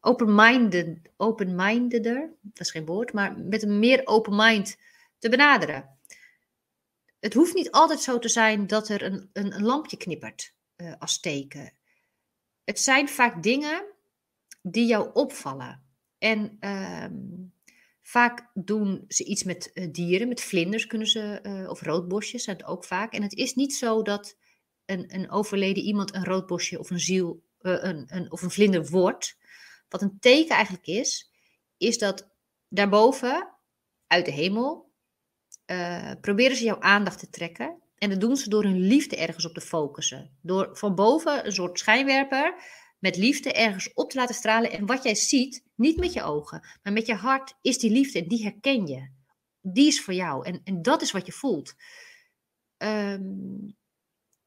open-minded, open-mindeder, dat is geen woord, maar met een meer open mind te benaderen. Het hoeft niet altijd zo te zijn dat er een, een, lampje knippert uh, als teken. Het zijn vaak dingen die jou opvallen. En um, Vaak doen ze iets met uh, dieren, met vlinders kunnen ze, uh, of roodbosjes zijn het ook vaak. En het is niet zo dat een, een overleden iemand een roodbosje of een ziel uh, een, een, of een vlinder wordt. Wat een teken eigenlijk is, is dat daarboven, uit de hemel, proberen ze jouw aandacht te trekken. En dat doen ze door hun liefde ergens op te focussen. Door van boven een soort schijnwerper met liefde ergens op te laten stralen. En wat jij ziet, niet met je ogen, maar met je hart, is die liefde en die herken je. Die is voor jou en, en dat is wat je voelt. Um,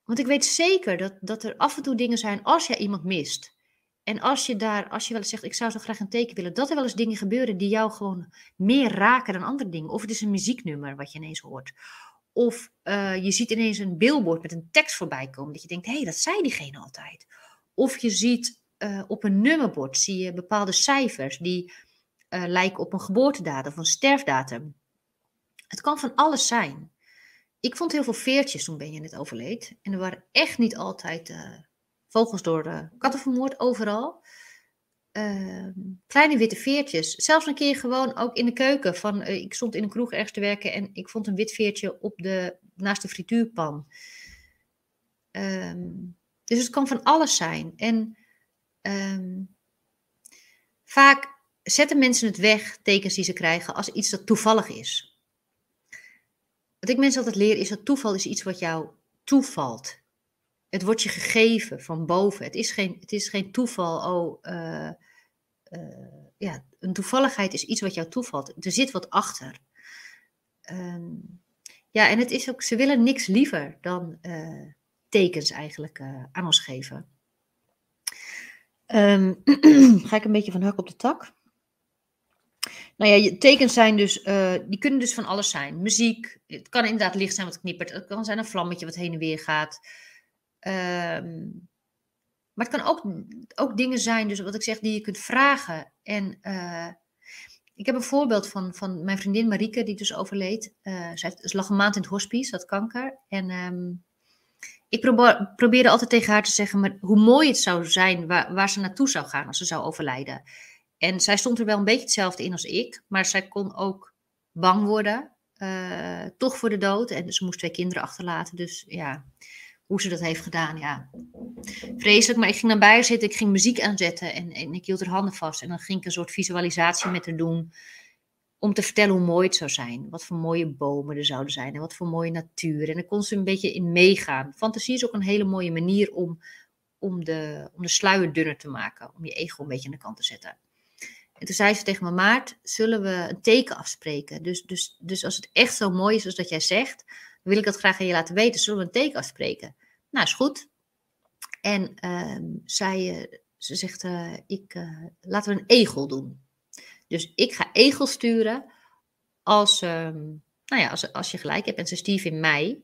want ik weet zeker dat, dat er af en toe dingen zijn als je iemand mist. En als je daar, als je wel eens zegt, ik zou zo graag een teken willen, dat er wel eens dingen gebeuren die jou gewoon meer raken dan andere dingen. Of het is een muzieknummer wat je ineens hoort. Of uh, je ziet ineens een billboard met een tekst voorbij komen, dat je denkt, hé, hey, dat zei diegene altijd. Of je ziet uh, op een nummerbord zie je bepaalde cijfers die uh, lijken op een geboortedatum of een sterfdatum. Het kan van alles zijn. Ik vond heel veel veertjes toen ben je net overleed. En er waren echt niet altijd uh, vogels door katten vermoord, overal. Ehm, kleine witte veertjes. Zelfs een keer gewoon ook in de keuken. Van, ik stond in een kroeg ergens te werken en ik vond een wit veertje op de, naast de frituurpan. Um, dus het kan van alles zijn. En um, vaak zetten mensen het weg, tekens die ze krijgen, als iets dat toevallig is. Wat ik mensen altijd leer is dat toeval is iets wat jou toevalt. Het wordt je gegeven van boven. Het is geen, het is geen toeval. Oh, uh, uh, ja, een toevalligheid is iets wat jou toevalt. Er zit wat achter. Um, ja, en het is ook, ze willen niks liever dan uh, tekens eigenlijk aan ons geven. Um, ga ik een beetje van hak op de tak. Nou ja, tekens zijn dus, uh, die kunnen dus van alles zijn. Muziek, het kan inderdaad licht zijn wat knippert. Het kan zijn een vlammetje wat heen en weer gaat. Um, maar het kan ook, ook dingen zijn, dus wat ik zeg, die je kunt vragen. En uh, ik heb een voorbeeld van, van mijn vriendin Marieke, die dus overleed. Uh, zij lag een maand in het hospice, had kanker. En um, ik probeer, probeerde altijd tegen haar te zeggen maar hoe mooi het zou zijn waar, waar ze naartoe zou gaan als ze zou overlijden. En zij stond er wel een beetje hetzelfde in als ik, maar zij kon ook bang worden, uh, toch voor de dood. En ze moest twee kinderen achterlaten, dus ja, hoe ze dat heeft gedaan, ja, vreselijk. Maar ik ging bij haar zitten, ik ging muziek aanzetten en, en ik hield haar handen vast. En dan ging ik een soort visualisatie met haar doen, om te vertellen hoe mooi het zou zijn. Wat voor mooie bomen er zouden zijn en wat voor mooie natuur. En dan kon ze een beetje in meegaan. Fantasie is ook een hele mooie manier om, om, de, om de sluier dunner te maken, om je ego een beetje aan de kant te zetten. En toen zei ze tegen me, Maart, zullen we een teken afspreken? Dus, dus, dus als het echt zo mooi is als dat jij zegt, wil ik dat graag aan je laten weten. Zullen we een teken afspreken? Nou, is goed. En uh, ze zegt, uh, ik, uh, laten we een egel doen. Dus ik ga egel sturen als, um, nou ja, als, als je gelijk hebt. En ze stief in mei.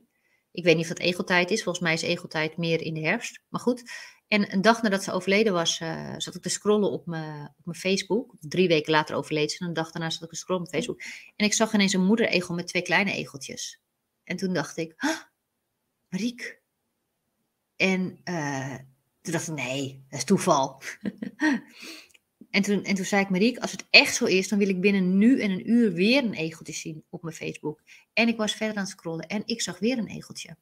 Ik weet niet of egeltijd is. Volgens mij is egeltijd meer in de herfst. Maar goed. En een dag nadat ze overleden was, uh, zat ik te scrollen op mijn, op mijn Facebook. Drie weken later overleed ze. En een dag daarna zat ik te scrollen op Facebook. En ik zag ineens een moederegel met twee kleine egeltjes. En toen dacht ik, Mariek. En uh, toen dacht ik, nee, dat is toeval. en, toen, en toen zei ik, Mariek, als het echt zo is, dan wil ik binnen nu en een uur weer een egeltje zien op mijn Facebook. En ik was verder aan het scrollen en ik zag weer een egeltje.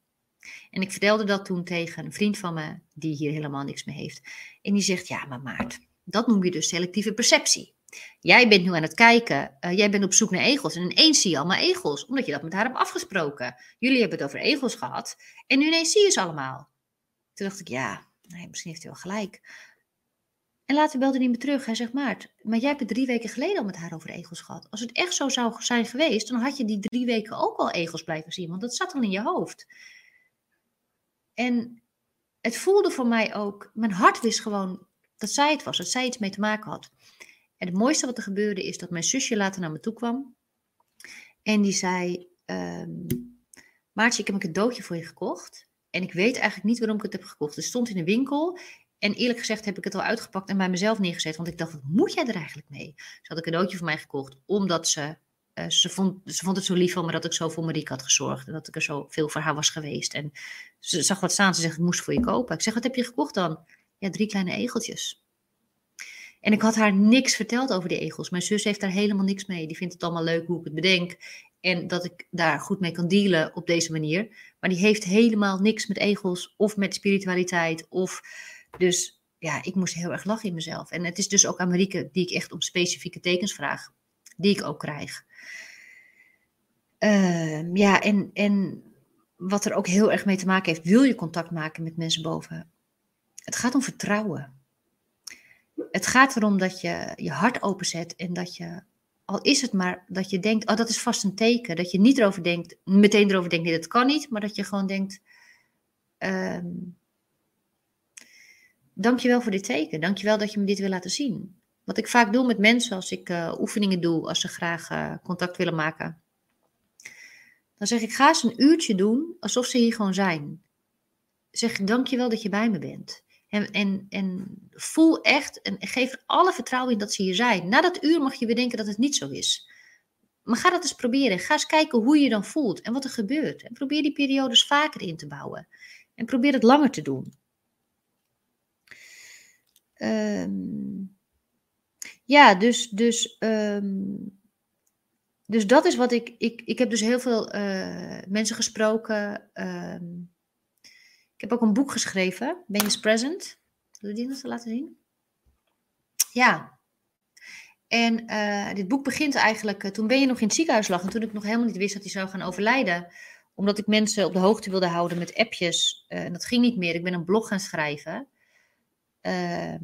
En ik vertelde dat toen tegen een vriend van me, die hier helemaal niks mee heeft. En die zegt, ja, maar Maart, dat noem je dus selectieve perceptie. Jij bent nu aan het kijken, uh, jij bent op zoek naar egels en ineens zie je allemaal egels, omdat je dat met haar hebt afgesproken. Jullie hebben het over egels gehad en nu ineens zie je ze allemaal. Toen dacht ik, ja, nee, misschien heeft hij wel gelijk. En later belde hij me terug. Hij zegt, Maart, maar jij hebt het drie weken geleden al met haar over egels gehad. Als het echt zo zou zijn geweest, dan had je die drie weken ook al egels blijven zien, want dat zat al in je hoofd. En het voelde voor mij ook, mijn hart wist gewoon dat zij het was, dat zij iets mee te maken had. En het mooiste wat er gebeurde is dat mijn zusje later naar me toe kwam. En die zei, um, Maartje, ik heb een cadeautje voor je gekocht. En ik weet eigenlijk niet waarom ik het heb gekocht. Het stond in de winkel. En eerlijk gezegd heb ik het al uitgepakt en bij mezelf neergezet. Want ik dacht, wat moet jij er eigenlijk mee? Ze had een cadeautje voor mij gekocht. Omdat ze, uh, ze, vond, ze vond het zo lief van me dat ik zo voor Marieke had gezorgd. En dat ik er zo veel voor haar was geweest. En ze zag wat staan. Ze zegt, ik moest voor je kopen. Ik zeg, wat heb je gekocht dan? Ja, drie kleine egeltjes. En ik had haar niks verteld over die egels. Mijn zus heeft daar helemaal niks mee. Die vindt het allemaal leuk hoe ik het bedenk. En dat ik daar goed mee kan dealen op deze manier. Maar die heeft helemaal niks met egels of met spiritualiteit. Of dus ja, ik moest heel erg lachen in mezelf. En het is dus ook Amerike die ik echt om specifieke tekens vraag. Die ik ook krijg. Uh, ja, en, en wat er ook heel erg mee te maken heeft. Wil je contact maken met mensen boven? Het gaat om vertrouwen. Het gaat erom dat je je hart openzet en dat je al is het maar dat je denkt, oh dat is vast een teken. Dat je niet erover denkt, meteen erover denkt, nee dat kan niet. Maar dat je gewoon denkt, um, dankjewel voor dit teken. Dankjewel dat je me dit wil laten zien. Wat ik vaak doe met mensen als ik uh, oefeningen doe, als ze graag uh, contact willen maken. Dan zeg ik, ga eens een uurtje doen alsof ze hier gewoon zijn. Zeg, dankjewel dat je bij me bent. En, en, en voel echt en geef alle vertrouwen in dat ze hier zijn. Na dat uur mag je weer denken dat het niet zo is. maar ga dat eens proberen. Ga eens kijken hoe je dan voelt en wat er gebeurt. En probeer die periodes vaker in te bouwen. En probeer het langer te doen. Ehm, ja, dus, dus, ehm, dus dat is wat ik, ik. Ik heb dus heel veel uh, mensen gesproken. Ehm, ik heb ook een boek geschreven, Ben je Present. Wil je die nog laten zien? Ja. En uh, dit boek begint eigenlijk. Uh, toen Ben je nog in het ziekenhuis lag en toen ik nog helemaal niet wist dat hij zou gaan overlijden omdat ik mensen op de hoogte wilde houden met appjes. en dat ging niet meer. Ik ben een blog gaan schrijven. Ehm,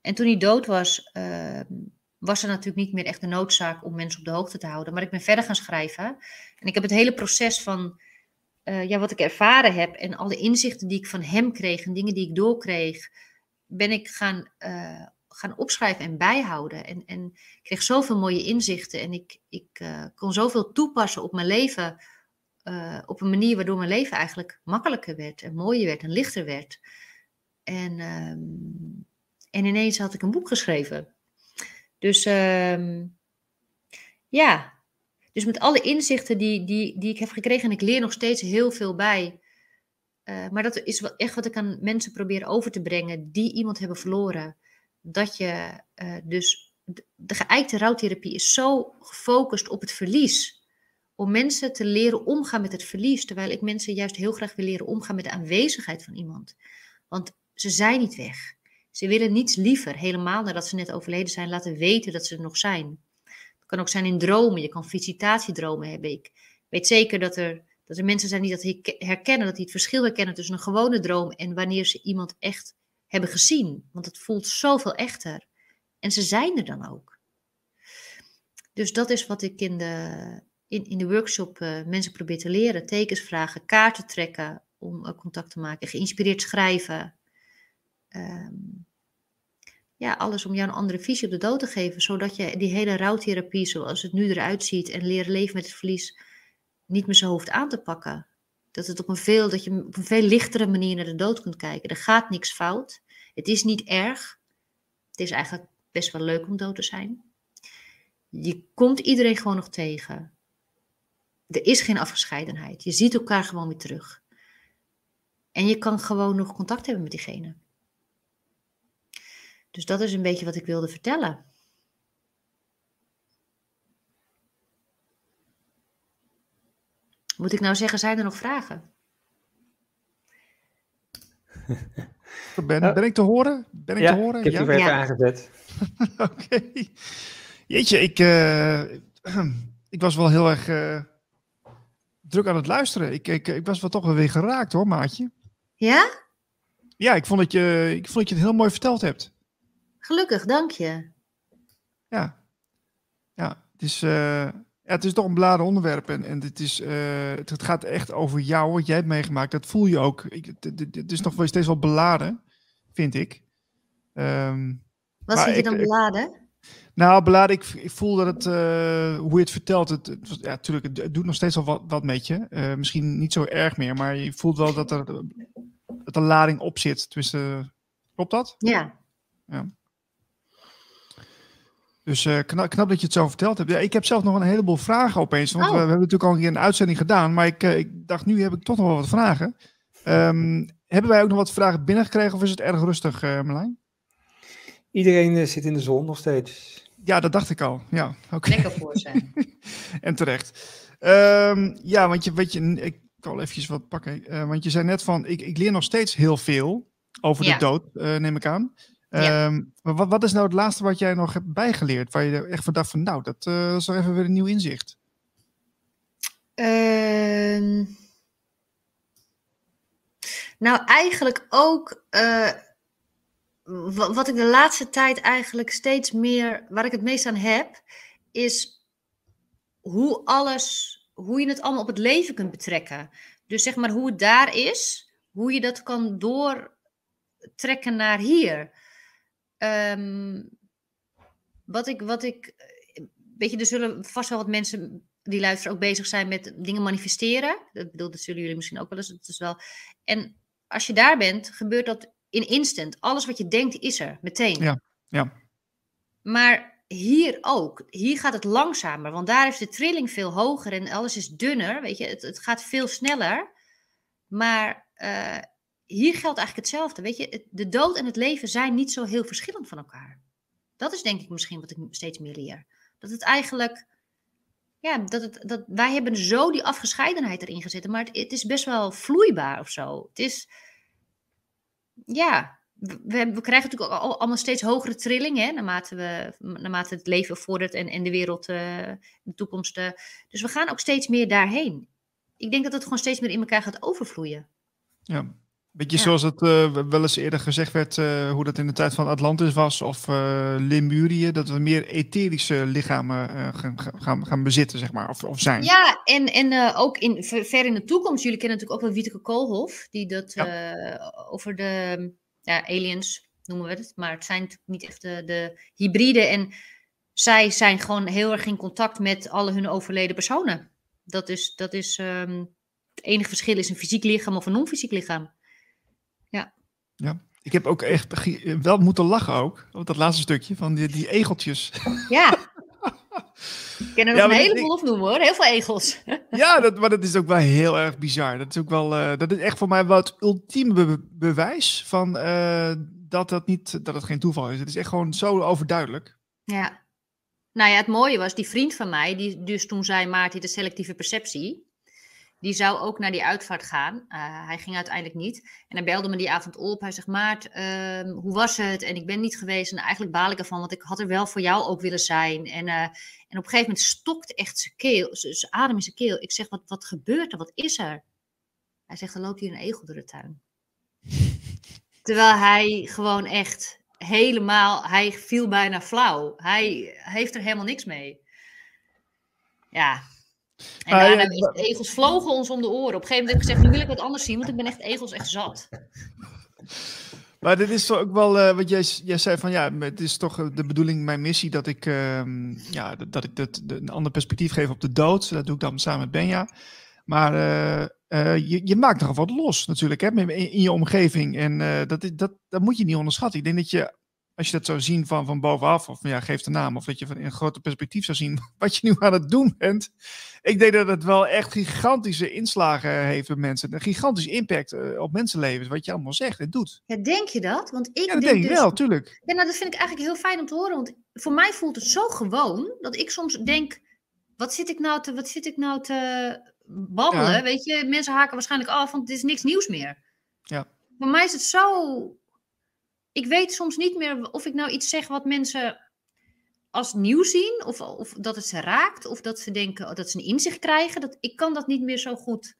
en toen hij dood was, ehm, was er natuurlijk niet meer echt de noodzaak om mensen op de hoogte te houden. Maar ik ben verder gaan schrijven. En ik heb het hele proces van uh, ja, wat ik ervaren heb en alle inzichten die ik van hem kreeg en dingen die ik doorkreeg, ben ik gaan, uh, gaan opschrijven en bijhouden. En, en ik kreeg zoveel mooie inzichten en ik, ik uh, kon zoveel toepassen op mijn leven. op een manier waardoor mijn leven eigenlijk makkelijker werd en mooier werd en lichter werd. En, um, en ineens had ik een boek geschreven. Dus um, ja, dus met alle inzichten die, die, die ik heb gekregen, en ik leer nog steeds heel veel bij. Uh, maar dat is wel echt wat ik aan mensen probeer over te brengen die iemand hebben verloren. Dat je uh, dus, de, de geëikte rouwtherapie is zo gefocust op het verlies. Om mensen te leren omgaan met het verlies. Terwijl ik mensen juist heel graag wil leren omgaan met de aanwezigheid van iemand. Want ze zijn niet weg. Ze willen niets liever, helemaal nadat ze net overleden zijn, laten weten dat ze er nog zijn. Het kan ook zijn in dromen. Je kan visitatiedromen hebben. Ik weet zeker dat er, dat er mensen zijn die dat herkennen, dat die het verschil herkennen tussen een gewone droom en wanneer ze iemand echt hebben gezien. Want het voelt zoveel echter. En ze zijn er dan ook. Dus dat is wat ik in de, in, in de workshop uh, mensen probeer te leren. Tekens vragen, kaarten trekken om uh, contact te maken, geïnspireerd schrijven, um, ja, alles om jou een andere visie op de dood te geven, zodat je die hele rouwtherapie zoals het nu eruit ziet en leren leven met het verlies niet meer zo hoeft aan te pakken. Dat, het op een veel, dat je op een veel lichtere manier naar de dood kunt kijken. Er gaat niks fout. Het is niet erg. Het is eigenlijk best wel leuk om dood te zijn. Je komt iedereen gewoon nog tegen. Er is geen afgescheidenheid. Je ziet elkaar gewoon weer terug. En je kan gewoon nog contact hebben met diegene. Dus dat is een beetje wat ik wilde vertellen. Moet ik nou zeggen, zijn er nog vragen? Ben, ben ik te horen? Ben ik ja, te horen? Ik heb ja? je weer aangezet. Oké. Okay. Jeetje, ik, uh, ik was wel heel erg uh, druk aan het luisteren. Ik, ik, ik was wel toch wel weer geraakt hoor, maatje. Ja? Ja, ik vond dat je, ik vond dat je het heel mooi verteld hebt. Gelukkig, dank je. Ja, ja het, is, uh, ja, het is toch een beladen onderwerp en, en het, is, uh, het, gaat echt over jou, wat jij hebt meegemaakt. Dat voel je ook. Ik, het, het, is nog wel steeds wel beladen, vind ik. Um, wat vind je dan beladen? Nou, beladen, ik, ik voel dat het, uh, hoe je het vertelt, het, het, ja, natuurlijk, het, doet nog steeds wel wat, wat met je. Uh, misschien niet zo erg meer, maar je voelt wel dat er, dat er lading op zit. Tussen, klopt dat? Ja. ja. Dus uh, knap, knap, dat je het zo verteld hebt. Ja, ik heb zelf nog een heleboel vragen opeens. Want oh. we, we, hebben natuurlijk al een keer een uitzending gedaan. Maar ik, uh, ik dacht, nu heb ik toch nog wel wat vragen. Um, hebben wij ook nog wat vragen binnengekregen of is het erg rustig, uh, Marlijn? Iedereen zit in de zon nog steeds. Ja, dat dacht ik al. Ja, okay. Lekker voor zijn. en terecht. Um, ja, want je, weet je, ik kan wel eventjes wat pakken. want je zei net van, ik, ik leer nog steeds heel veel over ja. de dood, neem ik aan. Ja. Um, wat, wat, is nou het laatste wat jij nog hebt bijgeleerd? Waar je echt van dacht van, nou, dat, uh, dat is toch even weer een nieuw inzicht. Uh, nou, eigenlijk ook uh, wat ik de laatste tijd eigenlijk steeds meer, waar ik het meest aan heb, is hoe alles, hoe je het allemaal op het leven kunt betrekken. Dus zeg maar hoe het daar is, hoe je dat kan doortrekken naar hier. Um, wat ik, wat ik, weet je, er zullen vast wel wat mensen die luisteren ook bezig zijn met dingen manifesteren. Dat bedoel, dat zullen jullie misschien ook wel eens. Dat is wel. En als je daar bent, gebeurt dat in instant. Alles wat je denkt is er, meteen. Ja, ja. Maar hier ook. Hier gaat het langzamer, want daar is de trilling veel hoger en alles is dunner. Weet je, het, het gaat veel sneller. Maar uh, hier geldt eigenlijk hetzelfde. Weet je, de dood en het leven zijn niet zo heel verschillend van elkaar. Dat is denk ik misschien wat ik steeds meer leer. Dat het eigenlijk, ja, dat, het, dat wij hebben zo die afgescheidenheid erin gezet, maar het, het is best wel vloeibaar of zo. Het is, ja, we, krijgen natuurlijk allemaal steeds hogere trilling, hè, naarmate, we, naarmate het leven vordert en, en de wereld, uh, de toekomst. Uh, dus we gaan ook steeds meer daarheen. Ik denk dat het gewoon steeds meer in elkaar gaat overvloeien. Ja, Beetje zoals het uh, wel eens eerder gezegd werd, uh, hoe dat in de tijd van Atlantis was, of uh, Lemurië, dat we meer etherische lichamen gaan, gaan, gaan bezitten, zeg maar, of, of zijn. Ja, en, en ook in, ver in de toekomst, jullie kennen natuurlijk ook wel Wieteke Koolhof, die dat over de ja, aliens noemen we het, maar het zijn natuurlijk niet echt de, de hybride. En zij zijn gewoon heel erg in contact met alle hun overleden personen. Dat is, dat is um, het enige verschil is een fysiek lichaam of een non-fysiek lichaam. Ja. Ik heb ook echt wel moeten lachen ook, op dat laatste stukje van die, die egeltjes. Ja. Ik ken er nog een heleboel op noemen hoor, heel veel egels. Ja, dat, maar dat is ook wel heel erg bizar. Dat is ook wel, uh, dat is echt voor mij wel het ultieme bewijs van uh, dat, dat, niet, dat het geen toeval is. Het is echt gewoon zo overduidelijk. Ja. Nou ja, het mooie was, die vriend van mij, die dus toen zei Maarten de selectieve perceptie, die zou ook naar die uitvaart gaan. Uh, hij ging uiteindelijk niet. En hij belde me die avond op. Hij zegt, Maart, uh, hoe was het? En ik ben niet geweest. En eigenlijk baal ik ervan, want ik had er wel voor jou ook willen zijn. En, uh, en op een gegeven moment stokt echt zijn keel, zijn adem in zijn keel. Ik zeg, wat, wat gebeurt er? Wat is er? Hij zegt, er loopt hier een egel door de tuin. Terwijl hij gewoon echt helemaal, hij viel bijna flauw. Hij heeft er helemaal niks mee. Ja, en ah, daarna, ja, egels vlogen ons om de oren. Op een gegeven moment heb ik gezegd, nu wil ik wat anders zien, want ik ben echt egels echt zat. Maar dit is toch ook wel uh, wat jij, jij zei van ja, het is toch de bedoeling, mijn missie, dat ik, uh, ja, dat ik dat, een ander perspectief geef op de dood. Dat doe ik dan samen met Benja. Maar uh, je, je maakt toch wat los natuurlijk hè, in, in je omgeving. En dat, dat, dat moet je niet onderschatten. Ik denk dat je als je dat zou zien van, van bovenaf, of ja, geef de naam, of dat je van in een groter perspectief zou zien wat je nu aan het doen bent. Ik denk dat het wel echt gigantische inslagen heeft bij mensen. Een gigantisch impact eh, op mensenlevens, wat je allemaal zegt en doet. Ja, denk je dat? Want ik ja, dat denk, denk ik dus, wel, tuurlijk. Ja, nou, dat vind ik eigenlijk heel fijn om te horen. Want voor mij voelt het zo gewoon, dat ik soms denk, wat zit ik nou te, wat zit ik nou te babbelen? Weet je, mensen haken waarschijnlijk af, want het is niks nieuws meer. Ja. Voor mij is het zo ik weet soms niet meer of ik nou iets zeg wat mensen als nieuw zien, of, of dat het ze raakt, of dat ze denken dat ze een inzicht krijgen. Dat, ik kan dat niet meer zo goed.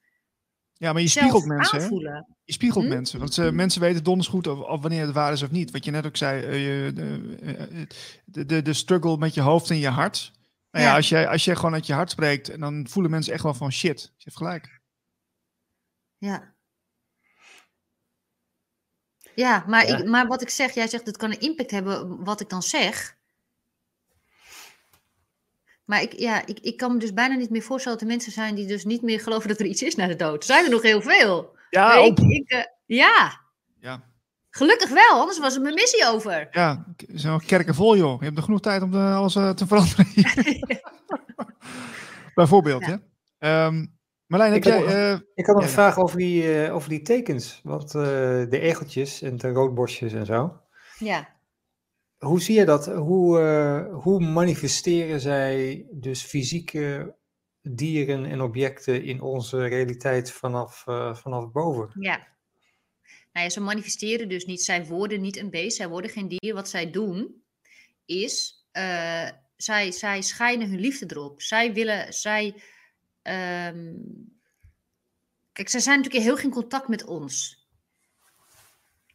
Ja, maar je spiegelt mensen. Je spiegelt hm? mensen. Want ze, mensen weten donders goed of, of, wanneer het waar is of niet. Wat je net ook zei, uh, de, de, de, de, struggle met je hoofd en je hart. Nou ja, ja, als, je, als je gewoon uit je hart spreekt, dan voelen mensen echt wel van shit. Je hebt gelijk. Ja. Ja, maar, Ik, maar wat ik zeg, jij zegt het kan een impact hebben wat ik dan zeg. Maar ik, ja, ik, ik kan me dus bijna niet meer voorstellen dat er mensen zijn die dus niet meer geloven dat er iets is na de dood. Er zijn er nog heel veel. Ja, ik, ik, uh, ja. ja. Gelukkig wel, anders was er mijn missie over. Ja, zo'n kerken vol joh. Je hebt er genoeg tijd om de, alles uh, te veranderen. Bijvoorbeeld, ja. hè. Um, Marlijn, heb ik jij... Had nog, uh, ik had nog een vraag over die, uh, over die tekens. Wat, uh, de egeltjes en de roodborstjes en zo. Ja. Hoe zie je dat? Hoe, hoe manifesteren zij dus fysieke dieren en objecten in onze realiteit vanaf, vanaf boven? Ja. Nou ja, ze manifesteren dus niet. Zij worden niet een beest, zij worden geen dier. Wat zij doen is, zij, zij schijnen hun liefde erop. Zij willen, zij Um, kijk, zij zijn natuurlijk heel geen contact met ons.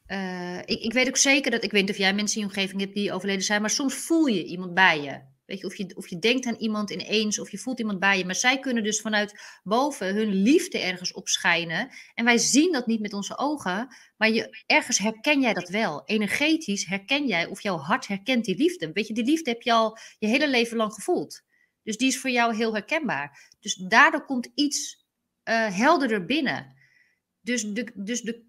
Uh, ik, ik, weet ook zeker dat, ik weet of jij mensen in je omgeving hebt die overleden zijn, maar soms voel je iemand bij je. Weet je, of je, of je denkt aan iemand ineens, of je voelt iemand bij je. Maar zij kunnen dus vanuit boven hun liefde ergens opschijnen. En wij zien dat niet met onze ogen, maar je, ergens herken jij dat wel. Energetisch herken jij, of jouw hart herkent die liefde. Weet je, die liefde heb je al je hele leven lang gevoeld. Dus die is voor jou heel herkenbaar. Dus daardoor komt iets uh, helderder binnen. Dus, de, dus de,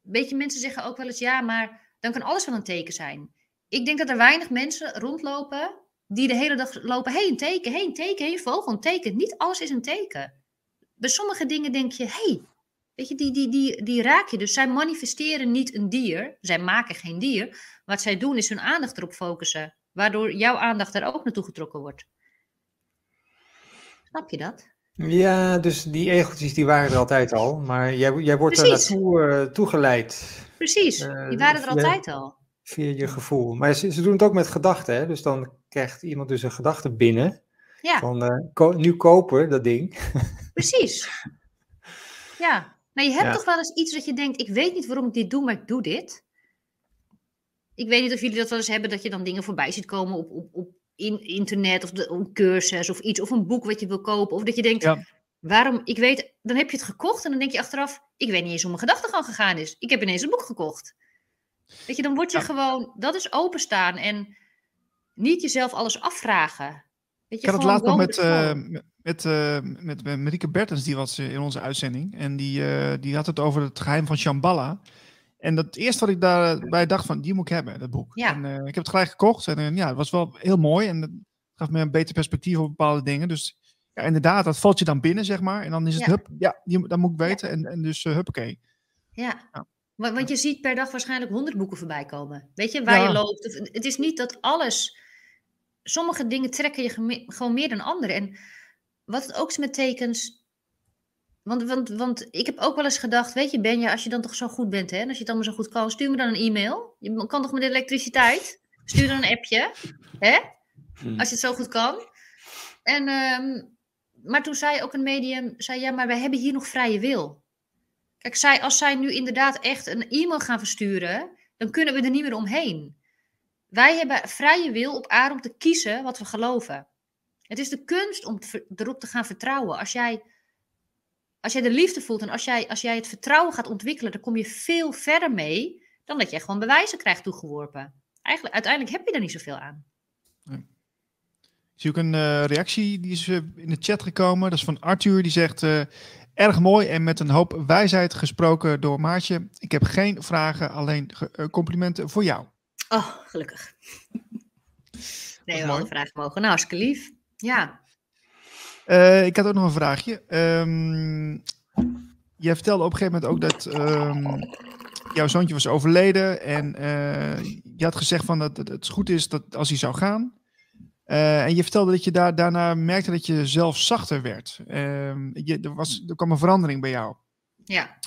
weet je, mensen zeggen ook wel eens ja, maar dan kan alles wel een teken zijn. Ik denk dat er weinig mensen rondlopen die de hele dag lopen. Hé, hey, een teken, hé, hey, een teken, hé, hey, vogel, een teken. Niet alles is een teken. Bij sommige dingen denk je, hey, weet je, die, die, die, die raak je. Dus zij manifesteren niet een dier. Zij maken geen dier. Wat zij doen is hun aandacht erop focussen. Waardoor jouw aandacht er ook naartoe getrokken wordt. Snap je dat? Ja, dus die egeltjes die waren er altijd al, maar jij, jij wordt er naartoe uh, toegeleid. Precies, uh, die waren er altijd al. Via je gevoel. Maar ze, ze doen het ook met gedachten, hè? dus dan krijgt iemand dus een gedachte binnen. Ja. Van uh, ko nu kopen, dat ding. Precies. Ja, nou je hebt toch wel eens iets dat je denkt, ik weet niet waarom ik dit doe, maar ik doe dit. Ik weet niet of jullie dat wel eens hebben, dat je dan dingen voorbij ziet komen op, op, op in internet of de, een cursus of iets of een boek wat je wil kopen. Of dat je denkt, waarom, ik weet, dan heb je het gekocht en dan denk je achteraf, ik weet niet eens hoe mijn gedachtegang gegaan is. Ik heb ineens een boek gekocht. Weet je, dan word je gewoon, dat is openstaan en niet jezelf alles afvragen. Weet je, ik had het laatst nog met, uh, met, uh, met, met Marieke Bertens, die was in onze uitzending. En die, uh, die had het over het geheim van Shambhala. En dat eerste wat ik daarbij dacht van, die moet ik hebben, dat boek. Ja. En uh, ik heb het gelijk gekocht en uh, ja, het was wel heel mooi en dat gaf me een beter perspectief op bepaalde dingen. Dus ja, inderdaad, dat valt je dan binnen, zeg maar. En dan is het, ja. hup, ja, die, dat moet ik weten. Ja. En, en dus, uh, huppakee. Ja. ja. Want je ziet per dag waarschijnlijk honderd boeken voorbij komen. Weet je, waar je loopt. Het is niet dat alles... Sommige dingen trekken je gewoon meer dan andere. En wat het ook is met tekens want, want, want ik heb ook wel eens gedacht, weet je Benja, als je dan toch zo goed bent hè, als je het allemaal zo goed kan, stuur me dan een e-mail. Je kan toch met elektriciteit? Stuur dan een appje, hè? Hmm. Als je het zo goed kan. En, um, maar toen zei ook een medium, zei ja, maar wij hebben hier nog vrije wil. Kijk, zij, als zij nu inderdaad echt een e-mail gaan versturen, dan kunnen we er niet meer omheen. Wij hebben vrije wil op aarde om te kiezen wat we geloven. Het is de kunst om erop te gaan vertrouwen. Als jij als jij de liefde voelt en als jij, als jij het vertrouwen gaat ontwikkelen, dan kom je veel verder mee dan dat jij gewoon bewijzen krijgt toegeworpen. Eigenlijk, uiteindelijk heb je er niet zoveel aan. Nee. Ik zie ook een uh, reactie, die is uh, in de chat gekomen. Dat is van Arthur, die zegt... Uh, erg mooi en met een hoop wijsheid gesproken door Maartje. Ik heb geen vragen, alleen complimenten voor jou. Oh, gelukkig. nee, we alle vragen mogen. Nou, hartstikke lief. Ja. Uh, ik had ook nog een vraagje. Um, jij vertelde op een gegeven moment ook dat um, jouw zoontje was overleden. En uh, je had gezegd van dat, dat, het goed is dat als hij zou gaan. Uh, en je vertelde dat je daar, daarna merkte dat je zelf zachter werd. je, er, was, er kwam een verandering bij jou. Ja.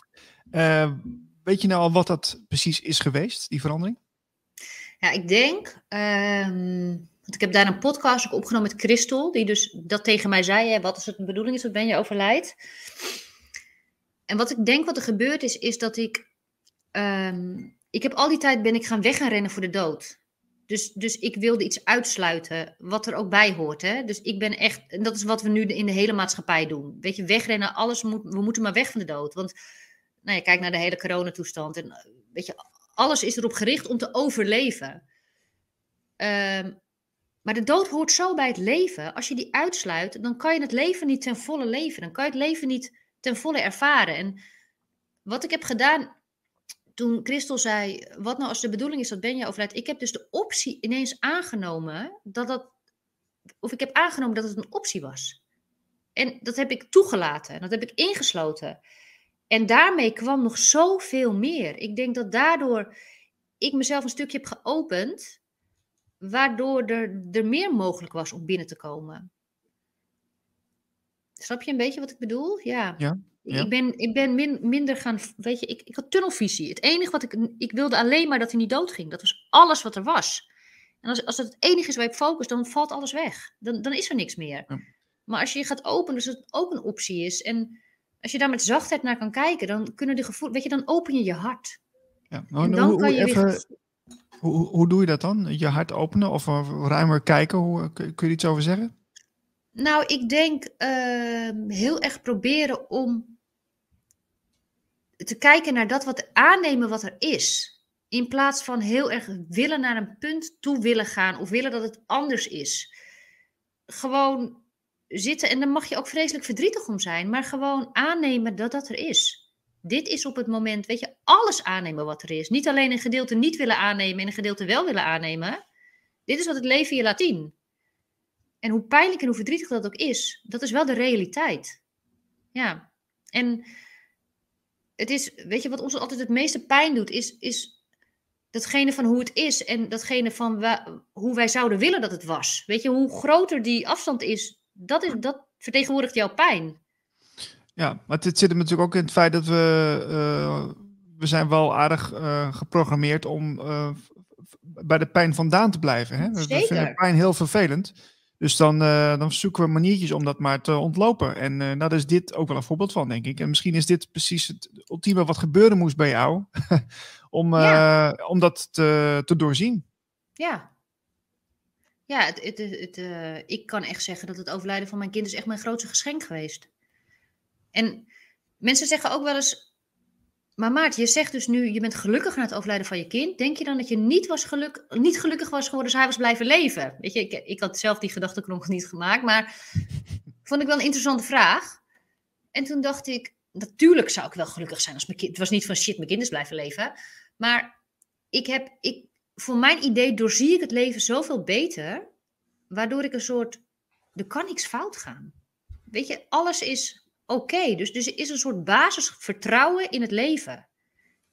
weet je nou al wat dat precies is geweest, die verandering? Ja, ik denk. Um want ik heb daar een podcast ook opgenomen met Christel, die dus dat tegen mij zei. Hè, wat is het bedoeling is dat Ben je overlijdt? En wat ik denk wat er gebeurd is, is dat ik... Um, ik heb al die tijd ben ik gaan weg gaan rennen voor de dood. Dus, dus ik wilde iets uitsluiten, wat er ook bij hoort. Hè? Dus ik ben echt, en dat is wat we nu in de hele maatschappij doen. Weet je, wegrennen, alles moet, we moeten maar weg van de dood. Want, nou ja, kijk naar de hele coronatoestand. En weet je, alles is erop gericht om te overleven. Um, maar de dood hoort zo bij het leven. Als je die uitsluit, dan kan je het leven niet ten volle leven. Dan kan je het leven niet ten volle ervaren. En wat ik heb gedaan toen Christel zei: Wat nou als de bedoeling is dat Benja overlijdt? Ik heb dus de optie ineens aangenomen dat dat. Of ik heb aangenomen dat het een optie was. En dat heb ik toegelaten. Dat heb ik ingesloten. En daarmee kwam nog zoveel meer. Ik denk dat daardoor ik mezelf een stukje heb geopend waardoor er, er meer mogelijk was om binnen te komen. Snap je een beetje wat ik bedoel? Ja. ja, Ik ben, ik ben min, minder gaan, weet je, ik, ik had tunnelvisie. Het enige wat ik, ik wilde alleen maar dat hij niet doodging. Dat was alles wat er was. En als, als dat het enige is waar ik focus, dan valt alles weg. Dan, dan is er niks meer. Ja. Maar als je je gaat openen, dus het ook een optie is. En als je daar met zachtheid naar kan kijken, dan kunnen die gevoel, weet je, dan open je je hart. Ja, nou, en dan hoe, kan je even, weer hoe, hoe doe je dat dan? Je hart openen of ruimer kijken? Hoe, kun je iets over zeggen? Nou, ik denk uh, heel erg proberen om te kijken naar dat wat aannemen wat er is. In plaats van heel erg willen naar een punt toe willen gaan of willen dat het anders is. Gewoon zitten en dan mag je ook vreselijk verdrietig om zijn, maar gewoon aannemen dat dat er is. Dit is op het moment, weet je, alles aannemen wat er is. Niet alleen een gedeelte niet willen aannemen en een gedeelte wel willen aannemen. Dit is wat het leven je laat zien. En hoe pijnlijk en hoe verdrietig dat ook is, dat is wel de realiteit. Ja. En het is, weet je, wat ons altijd het meeste pijn doet, is, is datgene van hoe het is en datgene van hoe wij zouden willen dat het was. Weet je, hoe groter die afstand is, dat, is, dat vertegenwoordigt jouw pijn. Ja, maar het zit er natuurlijk ook in het feit dat we, uh, we zijn wel aardig uh, geprogrammeerd om uh, bij de pijn vandaan te blijven. Hè? We vinden pijn heel vervelend. Dus dan, uh, dan zoeken we maniertjes om dat maar te ontlopen. En nou, daar is dit ook wel een voorbeeld van, denk ik. En misschien is dit precies het ultieme wat gebeuren moest bij jou. om, om dat te, te doorzien. Ja. Ja, het, het, het, ik kan echt zeggen dat het overlijden van mijn kind is echt mijn grootste geschenk geweest. En mensen zeggen ook wel eens, maar Maart, je zegt dus nu, je bent gelukkig na het overlijden van je kind. Denk je dan dat je niet, was geluk, niet gelukkig was geworden als hij was blijven leven? Weet je, ik, ik had zelf die gedachtenknop niet gemaakt, maar vond ik wel een interessante vraag. En toen dacht ik, natuurlijk zou ik wel gelukkig zijn als mijn kind... Het was niet van shit, mijn kind is blijven leven. Maar ik heb, ik, voor mijn idee doorzie ik het leven zoveel beter, waardoor ik een soort, er kan niks fout gaan. Weet je, alles is oké. Dus, dus er is een soort basisvertrouwen in het leven.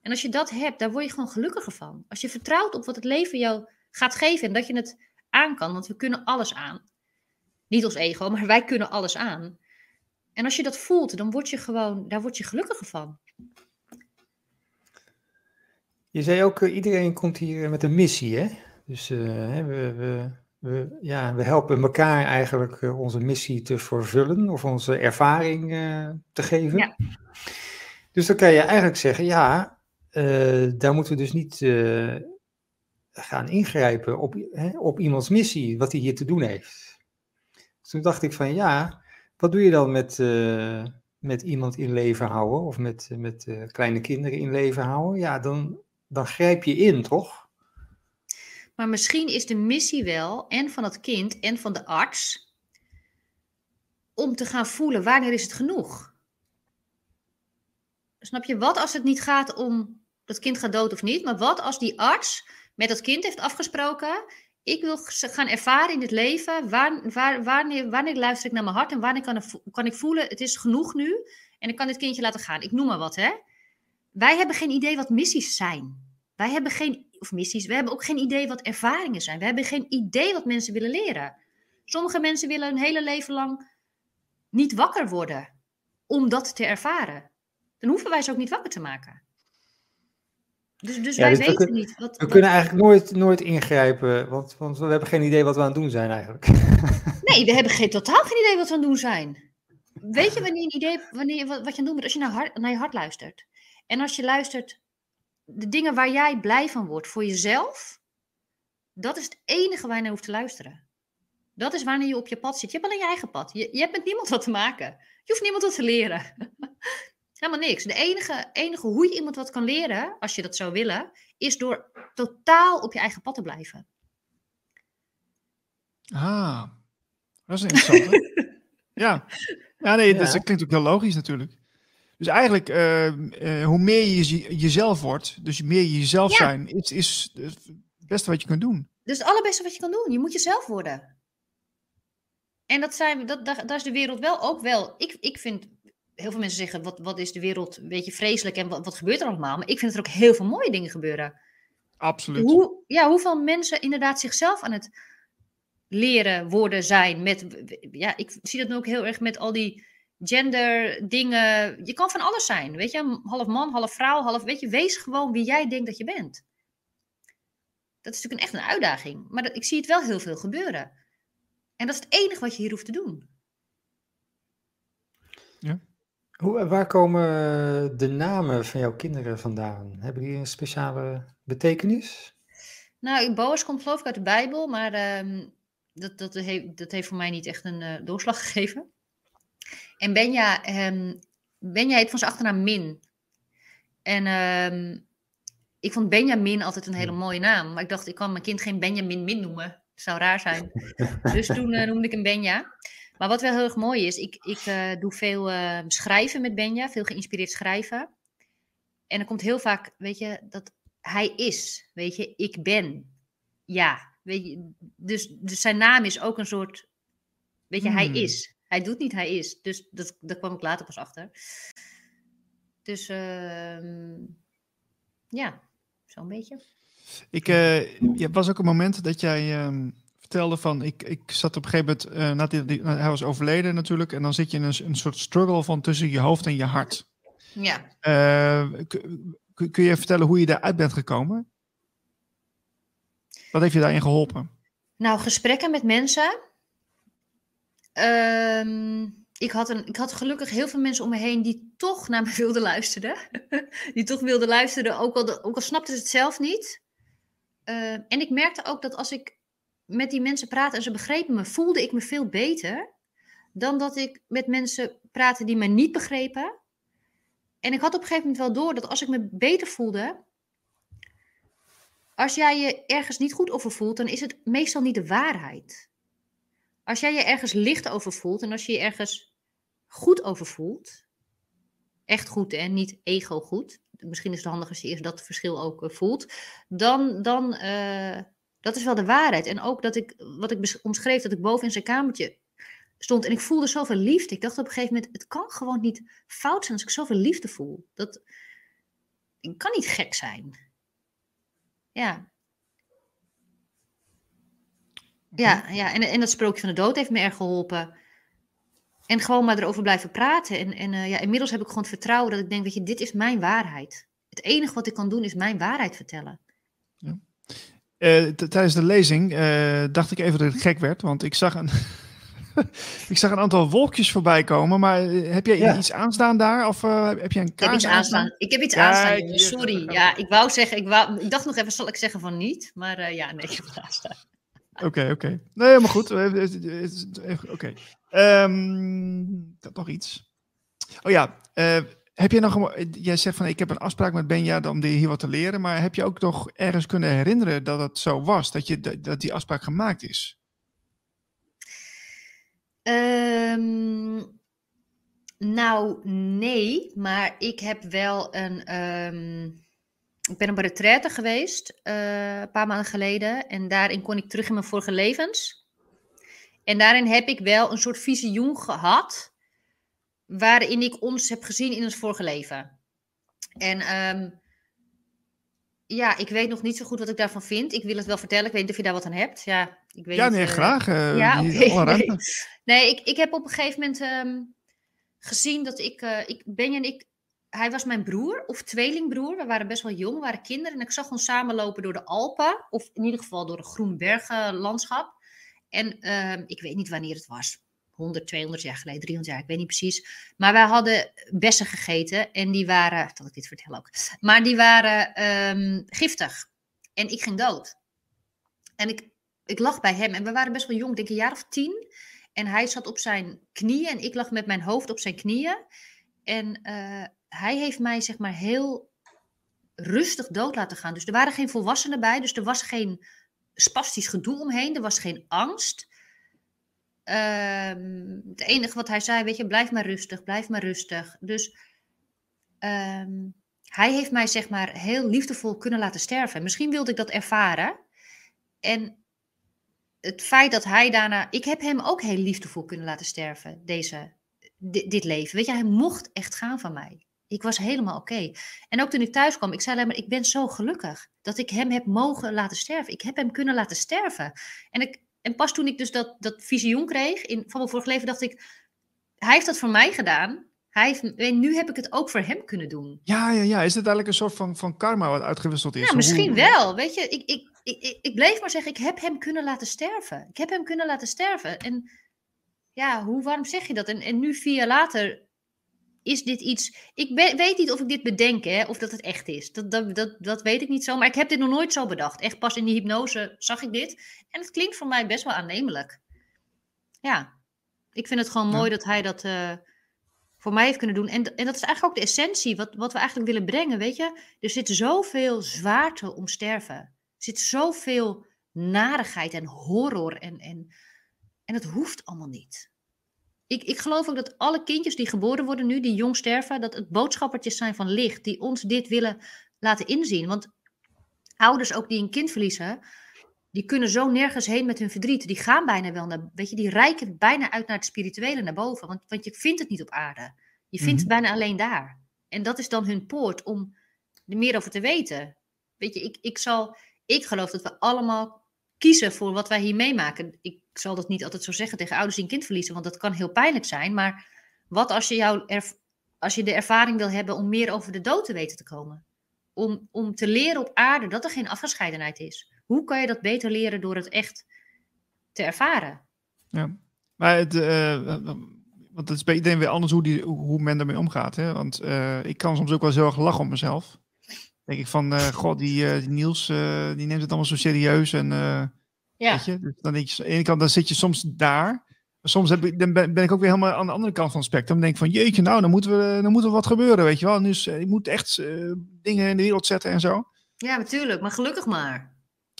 En als je dat hebt, daar word je gewoon gelukkiger van. Als je vertrouwt op wat het leven jou gaat geven en dat je het aan kan, want we kunnen alles aan. Niet ons ego, maar wij kunnen alles aan. En als je dat voelt, dan word je gewoon, daar word je gelukkiger van. Je zei ook, uh, iedereen komt hier met een missie, hè? Dus uh, we, we, we, ja, we helpen elkaar eigenlijk uh, onze missie te vervullen of onze ervaring uh, te geven. Ja. Dus dan kan je eigenlijk zeggen, ja, uh, daar moeten we dus niet gaan ingrijpen op, hè, op iemands missie, wat hij hier te doen heeft. Dus toen dacht ik van, ja, wat doe je dan met, met iemand in leven houden of met, met kleine kinderen in leven houden? Ja, dan, dan grijp je in, toch? Maar misschien is de missie wel, en van het kind en van de arts, om te gaan voelen wanneer is het genoeg. Snap je, wat als het niet gaat om dat kind gaat dood of niet, maar wat als die arts met dat kind heeft afgesproken, ik wil gaan ervaren in het leven, wanneer, wanneer luister ik naar mijn hart en wanneer kan, kan ik voelen, het is genoeg nu en ik kan dit kindje laten gaan. Ik noem maar wat, hè. Wij hebben geen idee wat missies zijn. Wij hebben geen of missies. We hebben ook geen idee wat ervaringen zijn. We hebben geen idee wat mensen willen leren. Sommige mensen willen hun hele leven lang niet wakker worden om dat te ervaren. Dan hoeven wij ze ook niet wakker te maken. Dus, dus wij dus weten we, niet. Wat, we kunnen eigenlijk nooit, nooit ingrijpen, want, want we hebben geen idee wat we aan het doen zijn eigenlijk. Nee, we hebben geen, totaal geen idee wat we aan het doen zijn. Weet je wanneer een idee, wanneer, wat, wat je aan het doen bent? Als je naar, hart, naar je hart luistert. En als je luistert de dingen waar jij blij van wordt voor jezelf, dat is het enige waar je naar hoeft te luisteren. Dat is wanneer je op je pad zit. Je hebt alleen je eigen pad. Je, je hebt met niemand wat te maken. Je hoeft niemand wat te leren. Helemaal niks. De enige, enige hoe je iemand wat kan leren, als je dat zou willen, is door totaal op je eigen pad te blijven. Ah, dat is interessant. ja. ja, nee, ja. dat klinkt ook heel logisch natuurlijk. Dus eigenlijk, uh, uh, hoe meer je jezelf wordt, dus meer je jezelf zijn, is, is het beste wat je kunt doen. Dus het allerbeste wat je kan doen. Je moet jezelf worden. En dat zijn, dat, daar, is de wereld wel ook wel. Ik, ik vind, heel veel mensen zeggen, wat, wat is de wereld een beetje vreselijk en wat, wat gebeurt er allemaal? Maar ik vind er ook heel veel mooie dingen gebeuren. Absoluut. Hoe, ja, hoeveel mensen inderdaad zichzelf aan het leren worden zijn met, ja, ik zie dat nu ook heel erg met al die gender dingen. Je kan van alles zijn, weet je, half man, half vrouw, half, weet je, wees gewoon wie jij denkt dat je bent. Dat is natuurlijk een, echt een uitdaging, maar dat, ik zie het wel heel veel gebeuren. En dat is het enige wat je hier hoeft te doen. Ja. Hoe, waar komen de namen van jouw kinderen vandaan? Hebben die een speciale betekenis? Nou, Boas komt geloof ik uit de Bijbel, maar um, dat, dat, heeft, dat heeft voor mij niet echt een uh, doorslag gegeven. En Benja, um, Benja heet van zijn achternaam Min. En um, ik vond Benjamin altijd een hele mooie naam. Maar ik dacht, ik kan mijn kind geen Benjamin Min noemen. Dat zou raar zijn. dus toen uh, noemde ik hem Benja. Maar wat wel heel erg mooi is, ik, ik uh, doe veel uh, schrijven met Benja. Veel geïnspireerd schrijven. En er komt heel vaak, weet je, dat hij is. Weet je, ik ben. Ja, weet je. Dus, dus zijn naam is ook een soort Weet je, hij Hmm. is. Hij doet niet, hij is. Dus dat, daar kwam ik later pas achter. Dus ehm, ja, zo'n beetje. Ik, eh, er was ook een moment dat jij ehm, vertelde van, ik, ik zat op een gegeven moment, eh, nadat hij, hij was overleden natuurlijk, en dan zit je in een, een soort struggle van tussen je hoofd en je hart. Ja. Eh, kun, kun- kun je vertellen hoe je daaruit bent gekomen? Wat heeft je daarin geholpen? Nou, gesprekken met mensen. Ehm, ik, had een, ik had gelukkig heel veel mensen om me heen die toch naar me wilden luisteren. die toch wilden luisteren, ook al, ook al snapten ze het zelf niet. Ehm, en ik merkte ook dat als ik met die mensen praatte en ze begrepen me, voelde ik me veel beter dan dat ik met mensen praatte die me niet begrepen. En ik had op een gegeven moment wel door dat als ik me beter voelde, als jij je ergens niet goed over voelt, dan is het meestal niet de waarheid. Als jij je ergens licht over voelt en als je je ergens goed over voelt, echt goed en niet ego goed, misschien is het handig als je eerst dat verschil ook eh, voelt, dan, dan eh, dat is wel de waarheid. En ook dat ik, wat ik omschreef, dat ik boven in zijn kamertje stond en ik voelde zoveel liefde. Ik dacht op een gegeven moment, het kan gewoon niet fout zijn als ik zoveel liefde voel. Dat ik kan niet gek zijn. Ja, Ja, ja. En, en dat sprookje van de dood heeft me erg geholpen. En gewoon maar erover blijven praten. En, en eh, ja, inmiddels heb ik gewoon het vertrouwen dat ik denk, weet je, dit is mijn waarheid. Het enige wat ik kan doen is mijn waarheid vertellen. Eh, t- tijdens de lezing eh, dacht ik even dat ik gek werd, want ik zag een, ik zag een aantal wolkjes voorbij komen. Maar eh, heb jij Ja. iets aanstaan daar? Of eh, heb je een Ik heb iets aanstaan. Ik heb iets Kijk, aanstaan, Sorry. Ja, ik wou zeggen, ik, wou, ik dacht nog even, zal ik zeggen van niet? Maar eh, ja, nee, ik heb het aanstaan. Oké, oké. Nee, maar goed. Eh, eh, eh, Oké. Ehm, had nog iets. Oh ja, heb je nog... Jij zegt van, ik heb een afspraak met Benja om hier wat te leren. Maar heb je ook nog ergens kunnen herinneren dat het zo was? Dat, je, dat, dat die afspraak gemaakt is? Ehm, nou, nee, maar ik heb wel een. ehm, ik ben op een retraite geweest eh, een paar maanden geleden. En daarin kon ik terug in mijn vorige levens. En daarin heb ik wel een soort visioen gehad. Waarin ik ons heb gezien in ons vorige leven. En ehm, ja, ik weet nog niet zo goed wat ik daarvan vind. Ik wil het wel vertellen. Ik weet niet of je daar wat aan hebt. Ja, ik weet Ja, niet, nee, eh, graag. eh, ja, nee. Nee, ik, ik heb op een gegeven moment ehm, gezien dat ik, ik, Benja en ik, hij was mijn broer of tweelingbroer. We waren best wel jong, we waren kinderen. En ik zag ons samenlopen door de Alpen, of in ieder geval door een groen bergenlandschap. En ehm, ik weet niet wanneer het was. 100, 200 jaar geleden, 300 jaar, ik weet niet precies. Maar wij hadden bessen gegeten en die waren, dat ik dit vertel ook, maar die waren ehm, giftig. En ik ging dood. En ik, ik lag bij hem en we waren best wel jong, denk een jaar of tien. En hij zat op zijn knieën en ik lag met mijn hoofd op zijn knieën. En eh, hij heeft mij zeg maar heel rustig dood laten gaan. Dus er waren geen volwassenen bij, dus er was geen spastisch gedoe omheen, er was geen angst. Ehm, het enige wat hij zei, weet je, blijf maar rustig, blijf maar rustig. Dus ehm, hij heeft mij zeg maar heel liefdevol kunnen laten sterven. Misschien wilde ik dat ervaren. En het feit dat hij daarna. Ik heb hem ook heel liefdevol kunnen laten sterven, deze, di- dit leven. Weet je, hij mocht echt gaan van mij. Ik was helemaal oké. En ook toen ik thuis kwam, ik zei alleen maar: Ik ben zo gelukkig dat ik hem heb mogen laten sterven. Ik heb hem kunnen laten sterven. En, ik, en pas toen ik dus dat, dat visioen kreeg in, van mijn vorige leven, dacht ik: Hij heeft dat voor mij gedaan. Hij heeft, en nu heb ik het ook voor hem kunnen doen. Ja, ja, ja. Is het eigenlijk een soort van, van karma wat uitgewisseld is? Ja, misschien Hoe- wel. Weet je, ik, ik, ik, ik, ik bleef maar zeggen, ik heb hem kunnen laten sterven. Ik heb hem kunnen laten sterven. En ja, hoe, waarom zeg je dat? En, en nu, vier jaar later, is dit iets... Ik we- weet niet of ik dit bedenk, hè, of dat het echt is. Dat, dat, dat, dat weet ik niet zo. Maar ik heb dit nog nooit zo bedacht. Echt pas in die hypnose zag ik dit. En het klinkt voor mij best wel aannemelijk. Ja, ik vind het gewoon Ja. mooi dat hij dat... eh, voor mij heeft kunnen doen. En, en dat is eigenlijk ook de essentie, wat, wat we eigenlijk willen brengen, weet je. Er zit zoveel zwaarte om sterven. Er zit zoveel narigheid en horror en, en, en het hoeft allemaal niet. Ik, ik geloof ook dat alle kindjes die geboren worden nu, die jong sterven, dat het boodschappertjes zijn van licht, die ons dit willen laten inzien. Want ouders ook die een kind verliezen, die kunnen zo nergens heen met hun verdriet. Die gaan bijna wel naar, weet je, die reiken bijna uit naar het spirituele, naar boven. Want, want je vindt het niet op aarde. Je vindt het Mhm. bijna alleen daar. En dat is dan hun poort om er meer over te weten. Weet je, ik, ik zal, ik geloof dat we allemaal kiezen voor wat wij hier meemaken. Ik zal dat niet altijd zo zeggen tegen ouders die een kind verliezen, want dat kan heel pijnlijk zijn. Maar wat als je, jou erv- als je de ervaring wil hebben om meer over de dood te weten te komen? Om, om te leren op aarde dat er geen afgescheidenheid is. Hoe kan je dat beter leren door het echt te ervaren? Ja. Maar het, eh, want het is bij iedereen weer anders hoe, die, hoe men ermee omgaat. Hè? Want eh, ik kan soms ook wel zo erg lachen om mezelf. Denk ik van, eh, god, die, eh, die Niels, eh, die neemt het allemaal zo serieus. En, Ja, weet je? Dus dan denk je, aan de ene kant, dan zit je soms daar. Maar soms heb ik, dan ben, ben ik ook weer helemaal aan de andere kant van het spectrum. Dan denk ik van, jeetje, nou, dan moet, we, dan moet er wat gebeuren, weet je wel. Dus je moet echt dingen in de wereld zetten en zo. ja natuurlijk, maar gelukkig maar.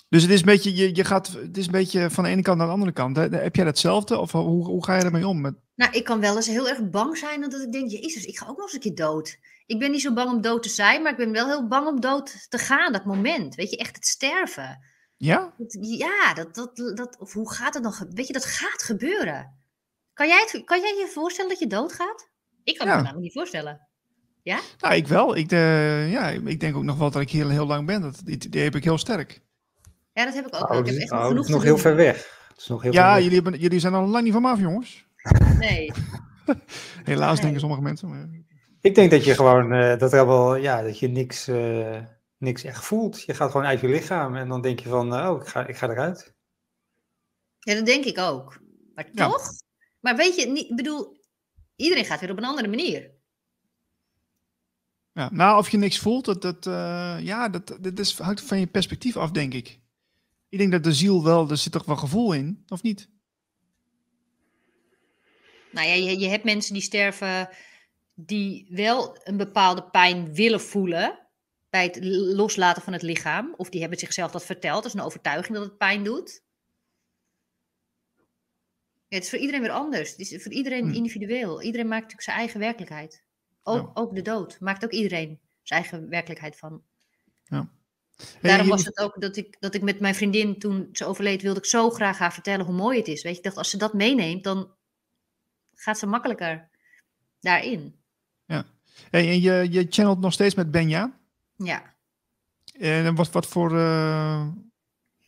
Dus het is een beetje, je, je gaat, het is een beetje van de ene kant naar de andere kant. Heb jij datzelfde? Of hoe, hoe ga je ermee om? Met, Nou, ik kan wel eens heel erg bang zijn dat ik denk, jezus, ik ga ook nog eens een keer dood. Ik ben niet zo bang om dood te zijn, maar ik ben wel heel bang om dood te gaan, dat moment. Weet je, echt het sterven. ja? Dat- Ja, dat, dat, dat, of hoe gaat het dan? ge- Weet je, dat gaat gebeuren. Kan jij, het, kan jij je voorstellen dat je doodgaat? Ik kan me Ja. het namelijk niet voorstellen. Nou, ik wel. Ik, eh, ja, ik denk ook nog wel dat ik heel, heel lang ben. Dat, die, die heb ik heel sterk. Ja, dat heb ik ook. Oh, ik dat heb is, echt nog oh, dat genoeg is nog heel ver weg. Dat is nog heel ver Ja, weg. jullie, hebben, jullie zijn al lang niet van me af, jongens. Nee. Helaas Nee. denken sommige mensen. Maar... Ik denk dat je gewoon, eh, dat er wel, ja, dat je niks, eh, niks echt voelt. Je gaat gewoon uit je lichaam en dan denk je van, eh, oh, ik ga, ik ga eruit. Ja, dat denk ik ook. Maar Ja. toch? Maar weet je, ik bedoel, iedereen gaat weer op een andere manier. Ja, nou, of je niks voelt, dat, dat, eh, ja, dat, dat is, hangt van je perspectief af, denk ik. Ik denk dat de ziel wel, er zit toch wel gevoel in, of niet? Nou ja, je, je hebt mensen die sterven die wel een bepaalde pijn willen voelen bij het loslaten van het lichaam. Of die hebben zichzelf dat verteld. Dat is een overtuiging dat het pijn doet. Ja, het is voor iedereen weer anders. Het is voor iedereen Hmm. individueel. Iedereen maakt natuurlijk zijn eigen werkelijkheid. Ook, Ja. ook de dood maakt ook iedereen zijn eigen werkelijkheid van. Hey, Daarom was het ook dat ik, dat ik met mijn vriendin toen ze overleed, wilde ik zo graag haar vertellen hoe mooi het is. Weet je, ik dacht, als ze dat meeneemt, dan gaat ze makkelijker daarin. Hey, en je, je channelt nog steeds met Benja. Ja. En wat, wat voor eh,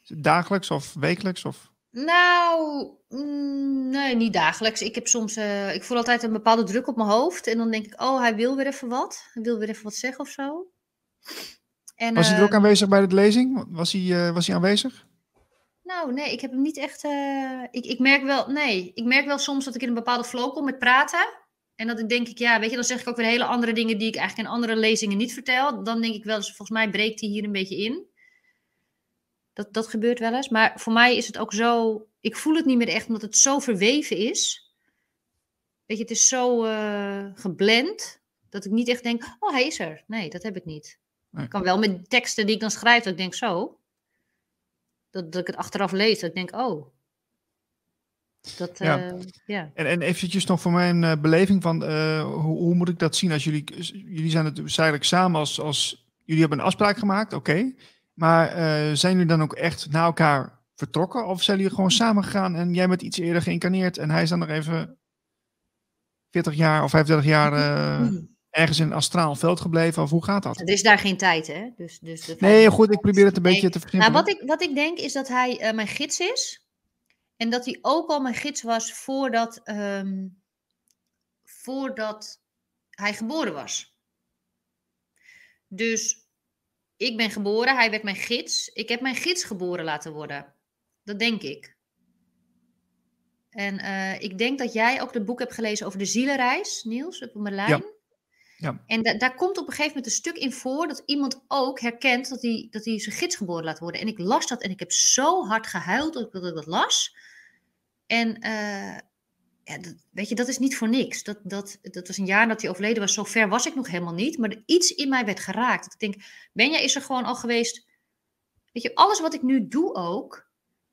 dagelijks of wekelijks? Of... Nou, mm, nee, niet dagelijks. Ik heb soms, eh, ik voel altijd een bepaalde druk op mijn hoofd. En dan denk ik, oh, hij wil weer even wat. Hij wil weer even wat zeggen of zo. En, Was hij er eh, ook aanwezig bij de lezing? Was hij, was hij aanwezig? Nou, nee, ik heb hem niet echt. ik, ik merk wel, nee, ik merk wel soms dat ik in een bepaalde flow kom met praten. En dat ik denk ik, ja, weet je, dan zeg ik ook weer hele andere dingen die ik eigenlijk in andere lezingen niet vertel. Dan denk ik wel eens, volgens mij breekt hij hier een beetje in. Dat, dat gebeurt wel eens. Maar voor mij is het ook zo, ik voel het niet meer echt omdat het zo verweven is. Weet je, het is zo eh geblend dat ik niet echt denk, oh, hij is er. Nee, dat heb ik niet. Nee. Ik kan wel met teksten die ik dan schrijf, dat ik denk zo. Dat, dat ik het achteraf lees, dat ik denk, oh. Dat, Ja. ja. ja. En, en eventjes nog voor mijn eh, beleving van eh, hoe, hoe moet ik dat zien als jullie, jullie zijn het dus eigenlijk samen als, als jullie hebben een afspraak gemaakt, oké. Maar eh, zijn jullie dan ook echt naar elkaar vertrokken of zijn jullie gewoon samen gegaan en jij bent iets eerder geïncarneerd en hij is dan nog even 40 jaar of 35 jaar eh, ergens in een astraal veld gebleven of hoe gaat dat? Er is daar geen tijd, hè? Dus, dus de Nee, goed, ik probeer het een Nee. beetje te Nou, versimpelen. wat ik, wat ik denk is dat hij eh, mijn gids is. En dat hij ook al mijn gids was voordat, ehm, voordat hij geboren was. Dus ik ben geboren, hij werd mijn gids. Ik heb mijn gids geboren laten worden. Dat denk ik. En eh, ik denk dat jij ook het boek hebt gelezen over de zielenreis, Niels, op Merlijn. Ja. En da- daar komt op een gegeven moment een stuk in voor dat iemand ook herkent dat hij, dat hij zijn gids geboren laat worden. En ik las dat en ik heb zo hard gehuild dat ik dat, ik dat las. En eh, ja, dat, weet je, dat is niet voor niks. Dat, dat, dat was een jaar dat hij overleden was. Zo ver was ik nog helemaal niet. Maar iets in mij werd geraakt. Dat ik denk, Benja is er gewoon al geweest. Weet je, alles wat ik nu doe ook.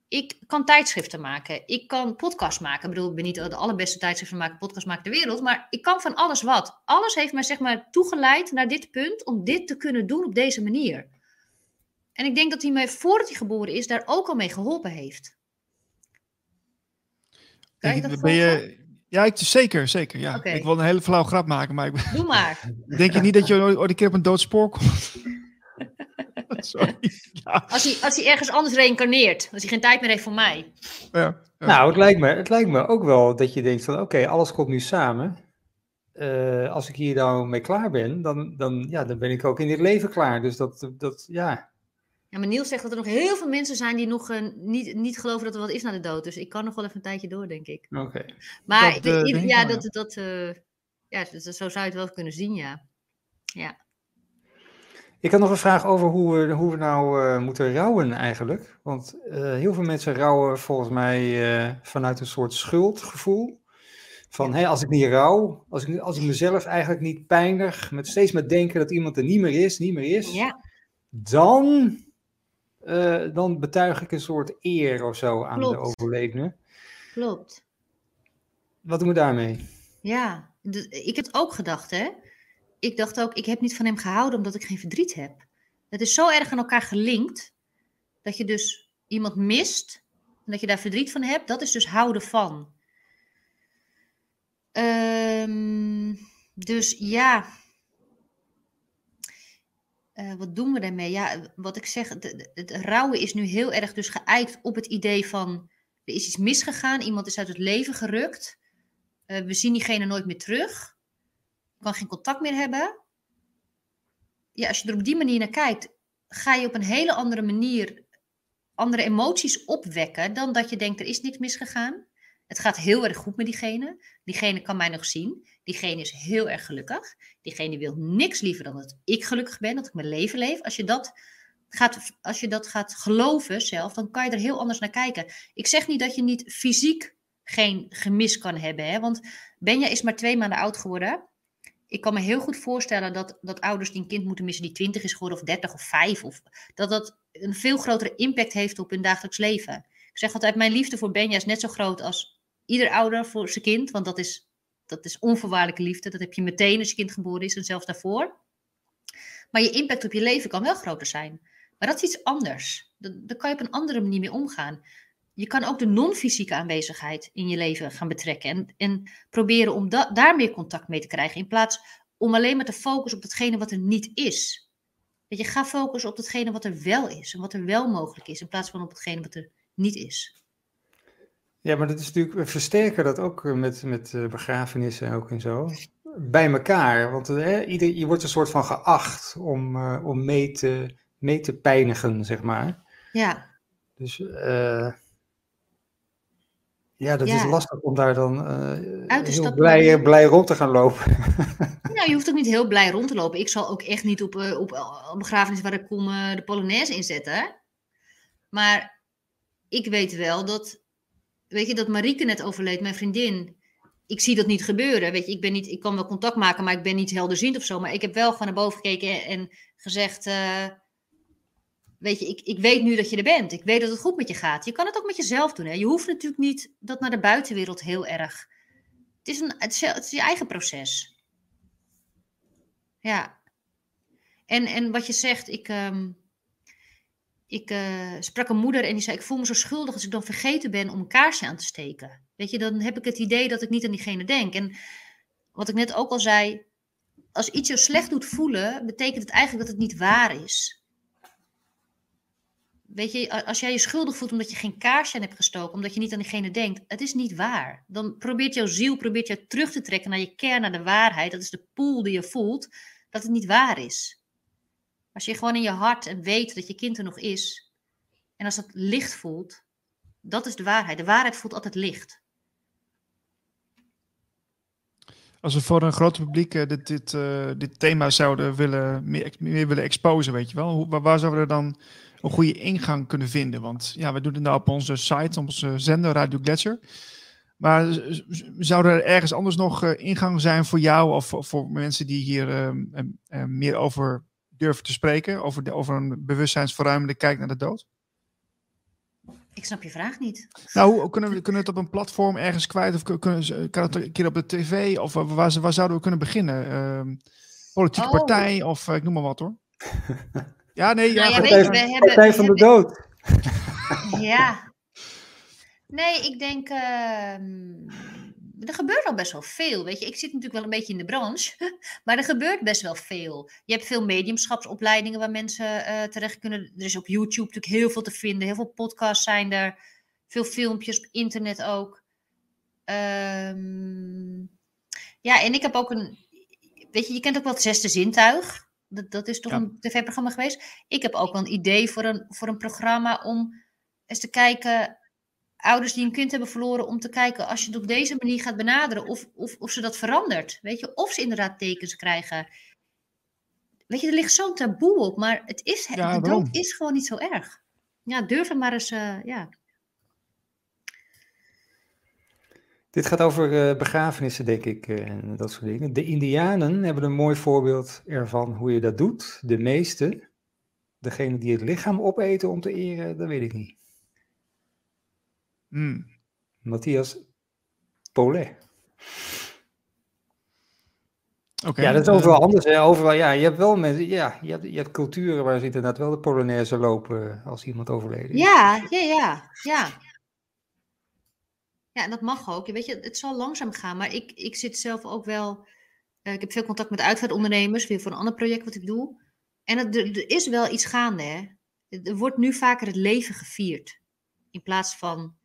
Ik kan tijdschriften maken. Ik kan podcasts maken. Ik bedoel, ik ben niet de allerbeste tijdschriften maken, podcast maken ter wereld. Maar ik kan van alles wat. Alles heeft mij zeg maar toegeleid naar dit punt om dit te kunnen doen op deze manier. En ik denk dat hij mij, voordat hij geboren is, daar ook al mee geholpen heeft. Ben je, ja, ik, zeker, zeker. Ja. Ik wil een hele flauw grap maken, maar ik Doe maar. Denk je niet dat je ooit een keer op een dood spoor komt? Sorry. Ja. Als, hij, als hij ergens anders reïncarneert, als hij geen tijd meer heeft voor mij. Ja, Nou, het lijkt, me, het lijkt me ook wel dat je denkt van oké, alles komt nu samen. Uh, als ik hier nou mee klaar ben, dan, dan, ja, dan ben ik ook in dit leven klaar. Dus dat, dat ja, ja, maar Niels zegt dat er nog heel veel mensen zijn die nog uh, niet, niet geloven dat er wat is na de dood. Dus ik kan nog wel even een tijdje door, denk ik. Oké. Maar dat, uh, ja, dat, dat, uh, ja, zo zou je het wel kunnen zien, ja. Ja. Ik had nog een vraag over hoe we, hoe we nou moeten rouwen eigenlijk. Want heel veel mensen rouwen volgens mij vanuit een soort schuldgevoel. Van hé, als ik niet rouw, als ik, als ik mezelf eigenlijk niet pijnig, met steeds met denken dat iemand er niet meer is, niet meer is, ja. dan uh, dan betuig ik een soort eer of zo aan de overledene. Klopt. Wat doen we daarmee? Ja, ik heb het ook gedacht, hè. Ik dacht ook, ik heb niet van hem gehouden omdat ik geen verdriet heb. Het is zo erg aan elkaar gelinkt, dat je dus iemand mist, en dat je daar verdriet van hebt, dat is dus houden van. Um, dus ja, uh, wat doen we daarmee? Ja, wat ik zeg, het, het, rouwen is nu heel erg dus geëikt op het idee van er is iets misgegaan, iemand is uit het leven gerukt, uh, we zien diegene nooit meer terug, kan geen contact meer hebben. Ja, als je er op die manier naar kijkt, ga je op een hele andere manier andere emoties opwekken dan dat je denkt er is niks misgegaan. Het gaat heel erg goed met diegene. Diegene kan mij nog zien. Diegene is heel erg gelukkig. Diegene wil niks liever dan dat ik gelukkig ben, dat ik mijn leven leef. Als je dat gaat, als je dat gaat geloven zelf, dan kan je er heel anders naar kijken. Ik zeg niet dat je niet fysiek geen gemis kan hebben. Hè? Want Benja is maar twee maanden oud geworden. Ik kan me heel goed voorstellen dat, dat ouders die een kind moeten missen die 20 is geworden, of 30 of 5, of, dat dat een veel grotere impact heeft op hun dagelijks leven. Ik zeg altijd, mijn liefde voor Benja is net zo groot als ieder ouder voor zijn kind, want dat is, dat is onvoorwaardelijke liefde. Dat heb je meteen als je kind geboren is en zelfs daarvoor. Maar je impact op je leven kan wel groter zijn. Maar dat is iets anders. Daar kan je op een andere manier mee omgaan. Je kan ook de non-fysieke aanwezigheid in je leven gaan betrekken. En, en proberen om daar meer contact mee te krijgen. In plaats om alleen maar te focussen op datgene wat er niet is. Dat je gaat focussen op datgene wat er wel is. En wat er wel mogelijk is. In plaats van op hetgene wat er niet is. Ja, maar dat is natuurlijk, we versterken dat ook eh, met, met eh, begrafenissen ook en zo. Bij elkaar, want eh, ieder, je wordt een soort van geacht om, om mee, te, mee te pijnigen, zeg maar. Ja. Dus ja, dat is lastig om daar dan heel blij, blij rond te gaan lopen. nou, je hoeft ook niet heel blij rond te lopen. Ik zal ook echt niet op, op, op begrafenis waar ik kom de Polonaise inzetten. Maar ik weet wel dat weet je, dat Marieke net overleed, mijn vriendin. Ik zie dat niet gebeuren. Weet je, ik, ben niet, ik kan wel contact maken, maar ik ben niet helderziend of zo. Maar ik heb wel gewoon naar boven gekeken en gezegd: uh, Weet je, ik, ik weet nu dat je er bent. Ik weet dat het goed met je gaat. Je kan het ook met jezelf doen. Hè? Je hoeft natuurlijk niet dat naar de buitenwereld heel erg. Het is, een, het is, het is je eigen proces. Ja. En, en wat je zegt, ik. Um, ik uh, sprak een moeder en die zei: Ik voel me zo schuldig als ik dan vergeten ben om een kaarsje aan te steken. Weet je, dan heb ik het idee dat ik niet aan diegene denk. En wat ik net ook al zei: als iets je slecht doet voelen, betekent het eigenlijk dat het niet waar is. Weet je, als jij je schuldig voelt omdat je geen kaarsje aan hebt gestoken, omdat je niet aan diegene denkt, het is niet waar. Dan probeert jouw ziel probeert jou terug te trekken naar je kern, naar de waarheid. Dat is de pool die je voelt, dat het niet waar is. Als je gewoon in je hart weet dat je kind er nog is. En als het licht voelt, dat is de waarheid. De waarheid voelt altijd licht. Als we voor een groot publiek uh, dit, dit, uh, dit thema zouden willen, meer, meer willen exposen, weet je wel, hoe, waar, zouden we dan een goede ingang kunnen vinden? Want ja, we doen het nou op onze site, op onze zender Radio Gletscher. Maar zou er ergens anders nog uh, ingang zijn voor jou of voor, mensen die hier ehm, meer over durven te spreken over, de, over een bewustzijnsverruimende kijk naar de dood? Ik snap je vraag niet. Nou, kunnen we, kunnen we het op een platform ergens kwijt? Of kunnen, kan het een keer op de tv? Of waar, waar zouden we kunnen beginnen? Uh, politieke oh. partij of ik noem maar wat hoor. Ja, nee, ja. Nou ja, goed. weet je, we hebben- Partij van de hebben- dood. Ja. Nee, ik denk. ehm, er gebeurt al best wel veel. Weet je, ik zit natuurlijk wel een beetje in de branche. Maar er gebeurt best wel veel. Je hebt veel mediumschapsopleidingen waar mensen eh, terecht kunnen. Er is op YouTube natuurlijk heel veel te vinden. Heel veel podcasts zijn er. Veel filmpjes op internet ook. Ehm, ja, en ik heb ook een. Weet je, je kent ook wel het zesde zintuig. Dat, dat is toch Ja. een tv-programma geweest. Ik heb ook wel een idee voor een, voor een programma om eens te kijken. Ouders die een kind hebben verloren, om te kijken als je het op deze manier gaat benaderen, of, of, of ze dat verandert. Weet je, of ze inderdaad tekens krijgen. Weet je, er ligt zo'n taboe op, maar het is, Ja, de dood is gewoon niet zo erg. Ja, durf er maar eens, eh, ja. Dit gaat over eh, begrafenissen, denk ik, eh, en dat soort dingen. De Indianen hebben een mooi voorbeeld ervan hoe je dat doet. De meeste, degene die het lichaam opeten om te eren, dat weet ik niet. Hmm. Matthias Paulet. Oké. Ja, dat is eh, overal anders. Hè. Overal, ja, je hebt wel mensen, ja, je hebt, je hebt culturen waar ze inderdaad wel de Polonaise lopen als iemand overleden is. Ja, ja, ja, ja. Ja, en dat mag ook. Weet je, het zal langzaam gaan, maar ik, ik zit zelf ook wel. eh, ik heb veel contact met uitvaartondernemers, weer voor een ander project wat ik doe. En het, er, er is wel iets gaande, hè. Er wordt nu vaker het leven gevierd. In plaats van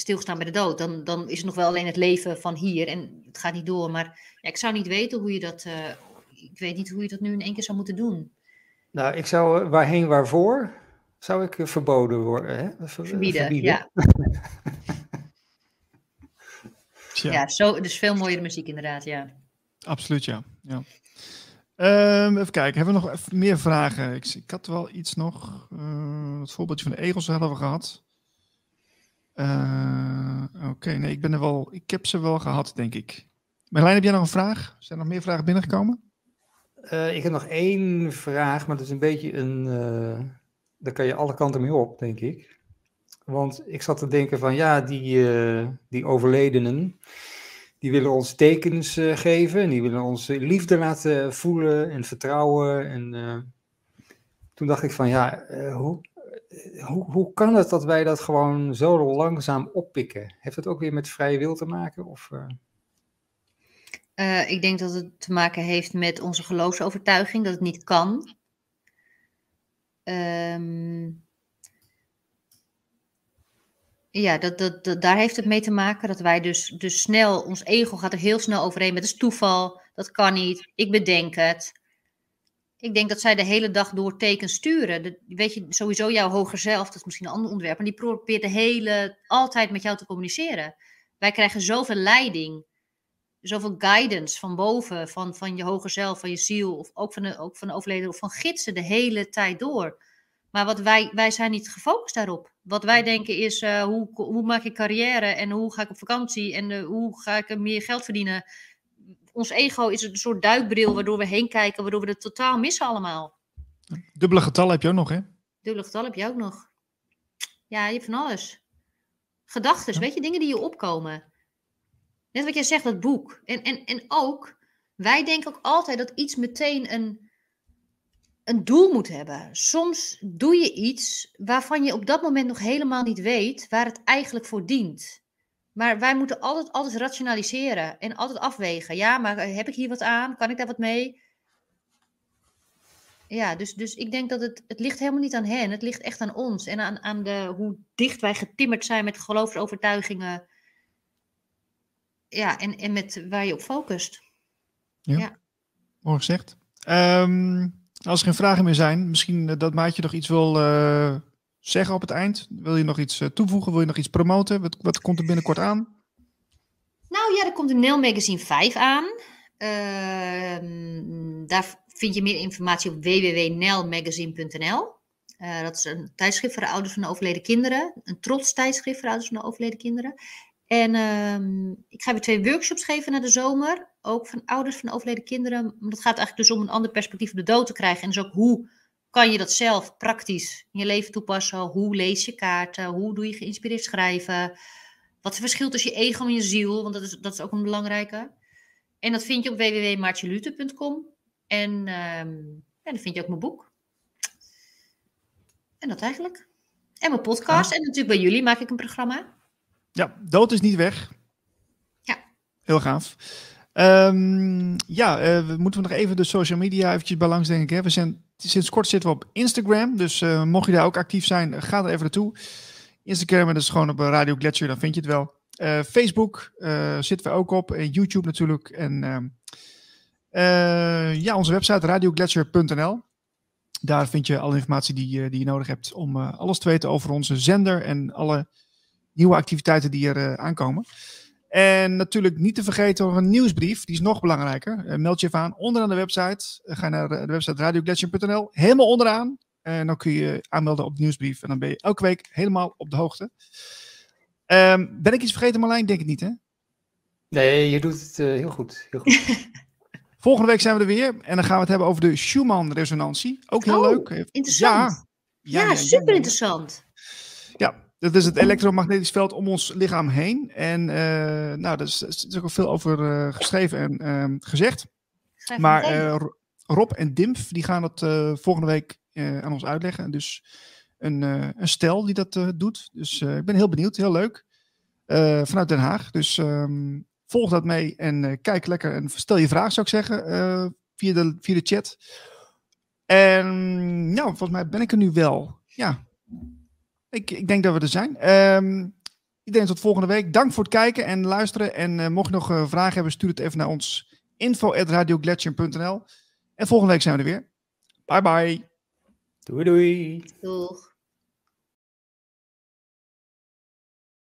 stilgestaan bij de dood. Dan, dan is het nog wel alleen het leven van hier en het gaat niet door. Maar ja, ik zou niet weten hoe je dat. eh, ik weet niet hoe je dat nu in één keer zou moeten doen. Nou, ik zou, eh, waarheen, waarvoor, zou ik eh, verboden worden. Hè? Ver- Verbieden, ja. Ja, zo, dus veel mooiere muziek inderdaad, ja. Absoluut, ja. ja. Ehm, even kijken, hebben we nog even meer vragen? Ik, ik had wel iets nog. eh, het voorbeeldje van de egels hadden we gehad. Eh, Oké, nee, ik ben er wel. Ik heb ze wel gehad, denk ik. Marlijn, heb jij nog een vraag? Zijn er nog meer vragen binnengekomen? Eh, ik heb nog één vraag, maar dat is een beetje een. eh, daar kan je alle kanten mee op, denk ik. Want ik zat te denken van ja, die, die overledenen, die willen ons tekens geven. En die willen ons liefde laten voelen en vertrouwen. En toen dacht ik van ja, hoe, hoe, hoe kan het dat wij dat gewoon zo langzaam oppikken? Heeft het ook weer met vrije wil te maken? Of, eh, Eh, ik denk dat het te maken heeft met onze geloofsovertuiging, dat het niet kan. Ehm, ja, dat, dat, dat- daar heeft het mee te maken dat wij dus, dus snel, ons ego gaat er heel snel overheen met dat is toeval, dat kan niet, ik bedenk het. Ik denk dat zij de hele dag door tekens sturen. Weet je, sowieso jouw hoger zelf, dat is misschien een ander onderwerp, maar die probeert de hele, altijd met jou te communiceren. Wij krijgen zoveel leiding zoveel guidance van boven, van, van je hoger zelf, van je ziel, of ook van de, ook van de overleden, of van gidsen de hele tijd door. Maar wat wij, wij zijn niet gefocust daarop. Wat wij denken is, eh, hoe, hoe maak ik carrière en hoe ga ik op vakantie en eh, hoe ga ik meer geld verdienen. Ons ego is een soort duikbril waardoor we heen kijken, waardoor we het totaal missen allemaal. Dubbele getallen heb je ook nog, hè? Dubbele getal heb je ook nog. Ja, je hebt van alles. Gedachten, Ja. weet je, dingen die je opkomen. Net wat jij zegt, dat boek. En, en, en ook, wij denken ook altijd dat iets meteen een, een doel moet hebben. Soms doe je iets waarvan je op dat moment nog helemaal niet weet waar het eigenlijk voor dient. Maar wij moeten altijd, altijd rationaliseren en altijd afwegen. Ja, maar heb ik hier wat aan? Kan ik daar wat mee? Ja, dus, dus ik denk dat het, het ligt helemaal niet aan hen. Het ligt echt aan ons. En aan, aan de, hoe dicht wij getimmerd zijn met geloofsovertuigingen. Ja, en, en met waar je op focust. Mooi gezegd. Ehm, als er geen vragen meer zijn, misschien eh, dat Maatje nog iets wil eh, zeggen op het eind. Wil je nog iets eh, toevoegen? Wil je nog iets promoten? Wat, wat komt er binnenkort aan? Nou ja, er komt een Nail Magazine 5 aan. Ehm, daar vind je meer informatie op www.nelmagazine.nl. Eh, dat is een tijdschrift voor de ouders van de overleden kinderen. Een trots tijdschrift voor de ouders van de overleden kinderen. En ehm, ik ga weer twee workshops geven na de zomer. Ook van ouders van de overleden kinderen. Dat gaat eigenlijk dus om een ander perspectief op de dood te krijgen. En dus ook hoe kan je dat zelf praktisch in je leven toepassen? Hoe lees je kaarten? Hoe doe je geïnspireerd schrijven? Wat is het verschil tussen je ego en je ziel? Want dat is, dat is ook een belangrijke. En dat vind je op www.maartjelute.com. En ehm, En dan vind je ook mijn boek. En dat eigenlijk. En mijn podcast. En natuurlijk bij jullie maak ik een programma. Ja, dood is niet weg. Ja. Heel gaaf. Um, ja, uh, we moeten nog even de social media eventjes bij langs, denk ik. Hè. We zijn, sinds kort zitten we op Instagram. Dus uh, mocht je daar ook actief zijn, ga er even naartoe. Instagram, dat is gewoon op Radio Gletscher, dan vind je het wel. Uh, Facebook zitten we ook op. YouTube natuurlijk. En ehm, ja, onze website radiogletscher.nl. Daar vind je alle informatie die, die je nodig hebt om alles te weten over onze zender en alle nieuwe activiteiten die er aankomen. En natuurlijk niet te vergeten nog een nieuwsbrief, die is nog belangrijker. Uh, meld je even aan onderaan de website. Uh, ga naar de, website radioglacier.nl, helemaal onderaan. En dan kun je aanmelden op de nieuwsbrief. En dan ben je elke week helemaal op de hoogte. Um, ben ik iets vergeten, Marlijn? Denk het niet, hè? Nee, je doet het uh, heel goed. Heel goed. Volgende week zijn we er weer. En dan gaan we het hebben over de Schumann-resonantie. Ook heel oh, leuk. Interessant. Ja, ja, ja super interessant. Ja, dat is het elektromagnetisch veld om ons lichaam heen. En uh, nou, daar is, is ook al veel over uh, geschreven en uh, gezegd. Schrijf maar eh, Rob en Dimf die gaan dat volgende week aan ons uitleggen. Dus een, een stel die dat doet. Dus ik ben heel benieuwd, heel leuk. vanuit Den Haag. Dus um, volg dat mee en kijk lekker en stel je vraag, zou ik zeggen, via, de, via de chat. En nou, volgens mij ben ik er nu wel. Ja, ik, ik denk dat we er zijn. Um, iedereen tot volgende week. Dank voor het kijken en luisteren. En uh, mocht je nog uh, vragen hebben, stuur het even naar ons info.radioglacier.nl. En volgende week zijn we er weer. Bye bye. Doei doei. Doeg.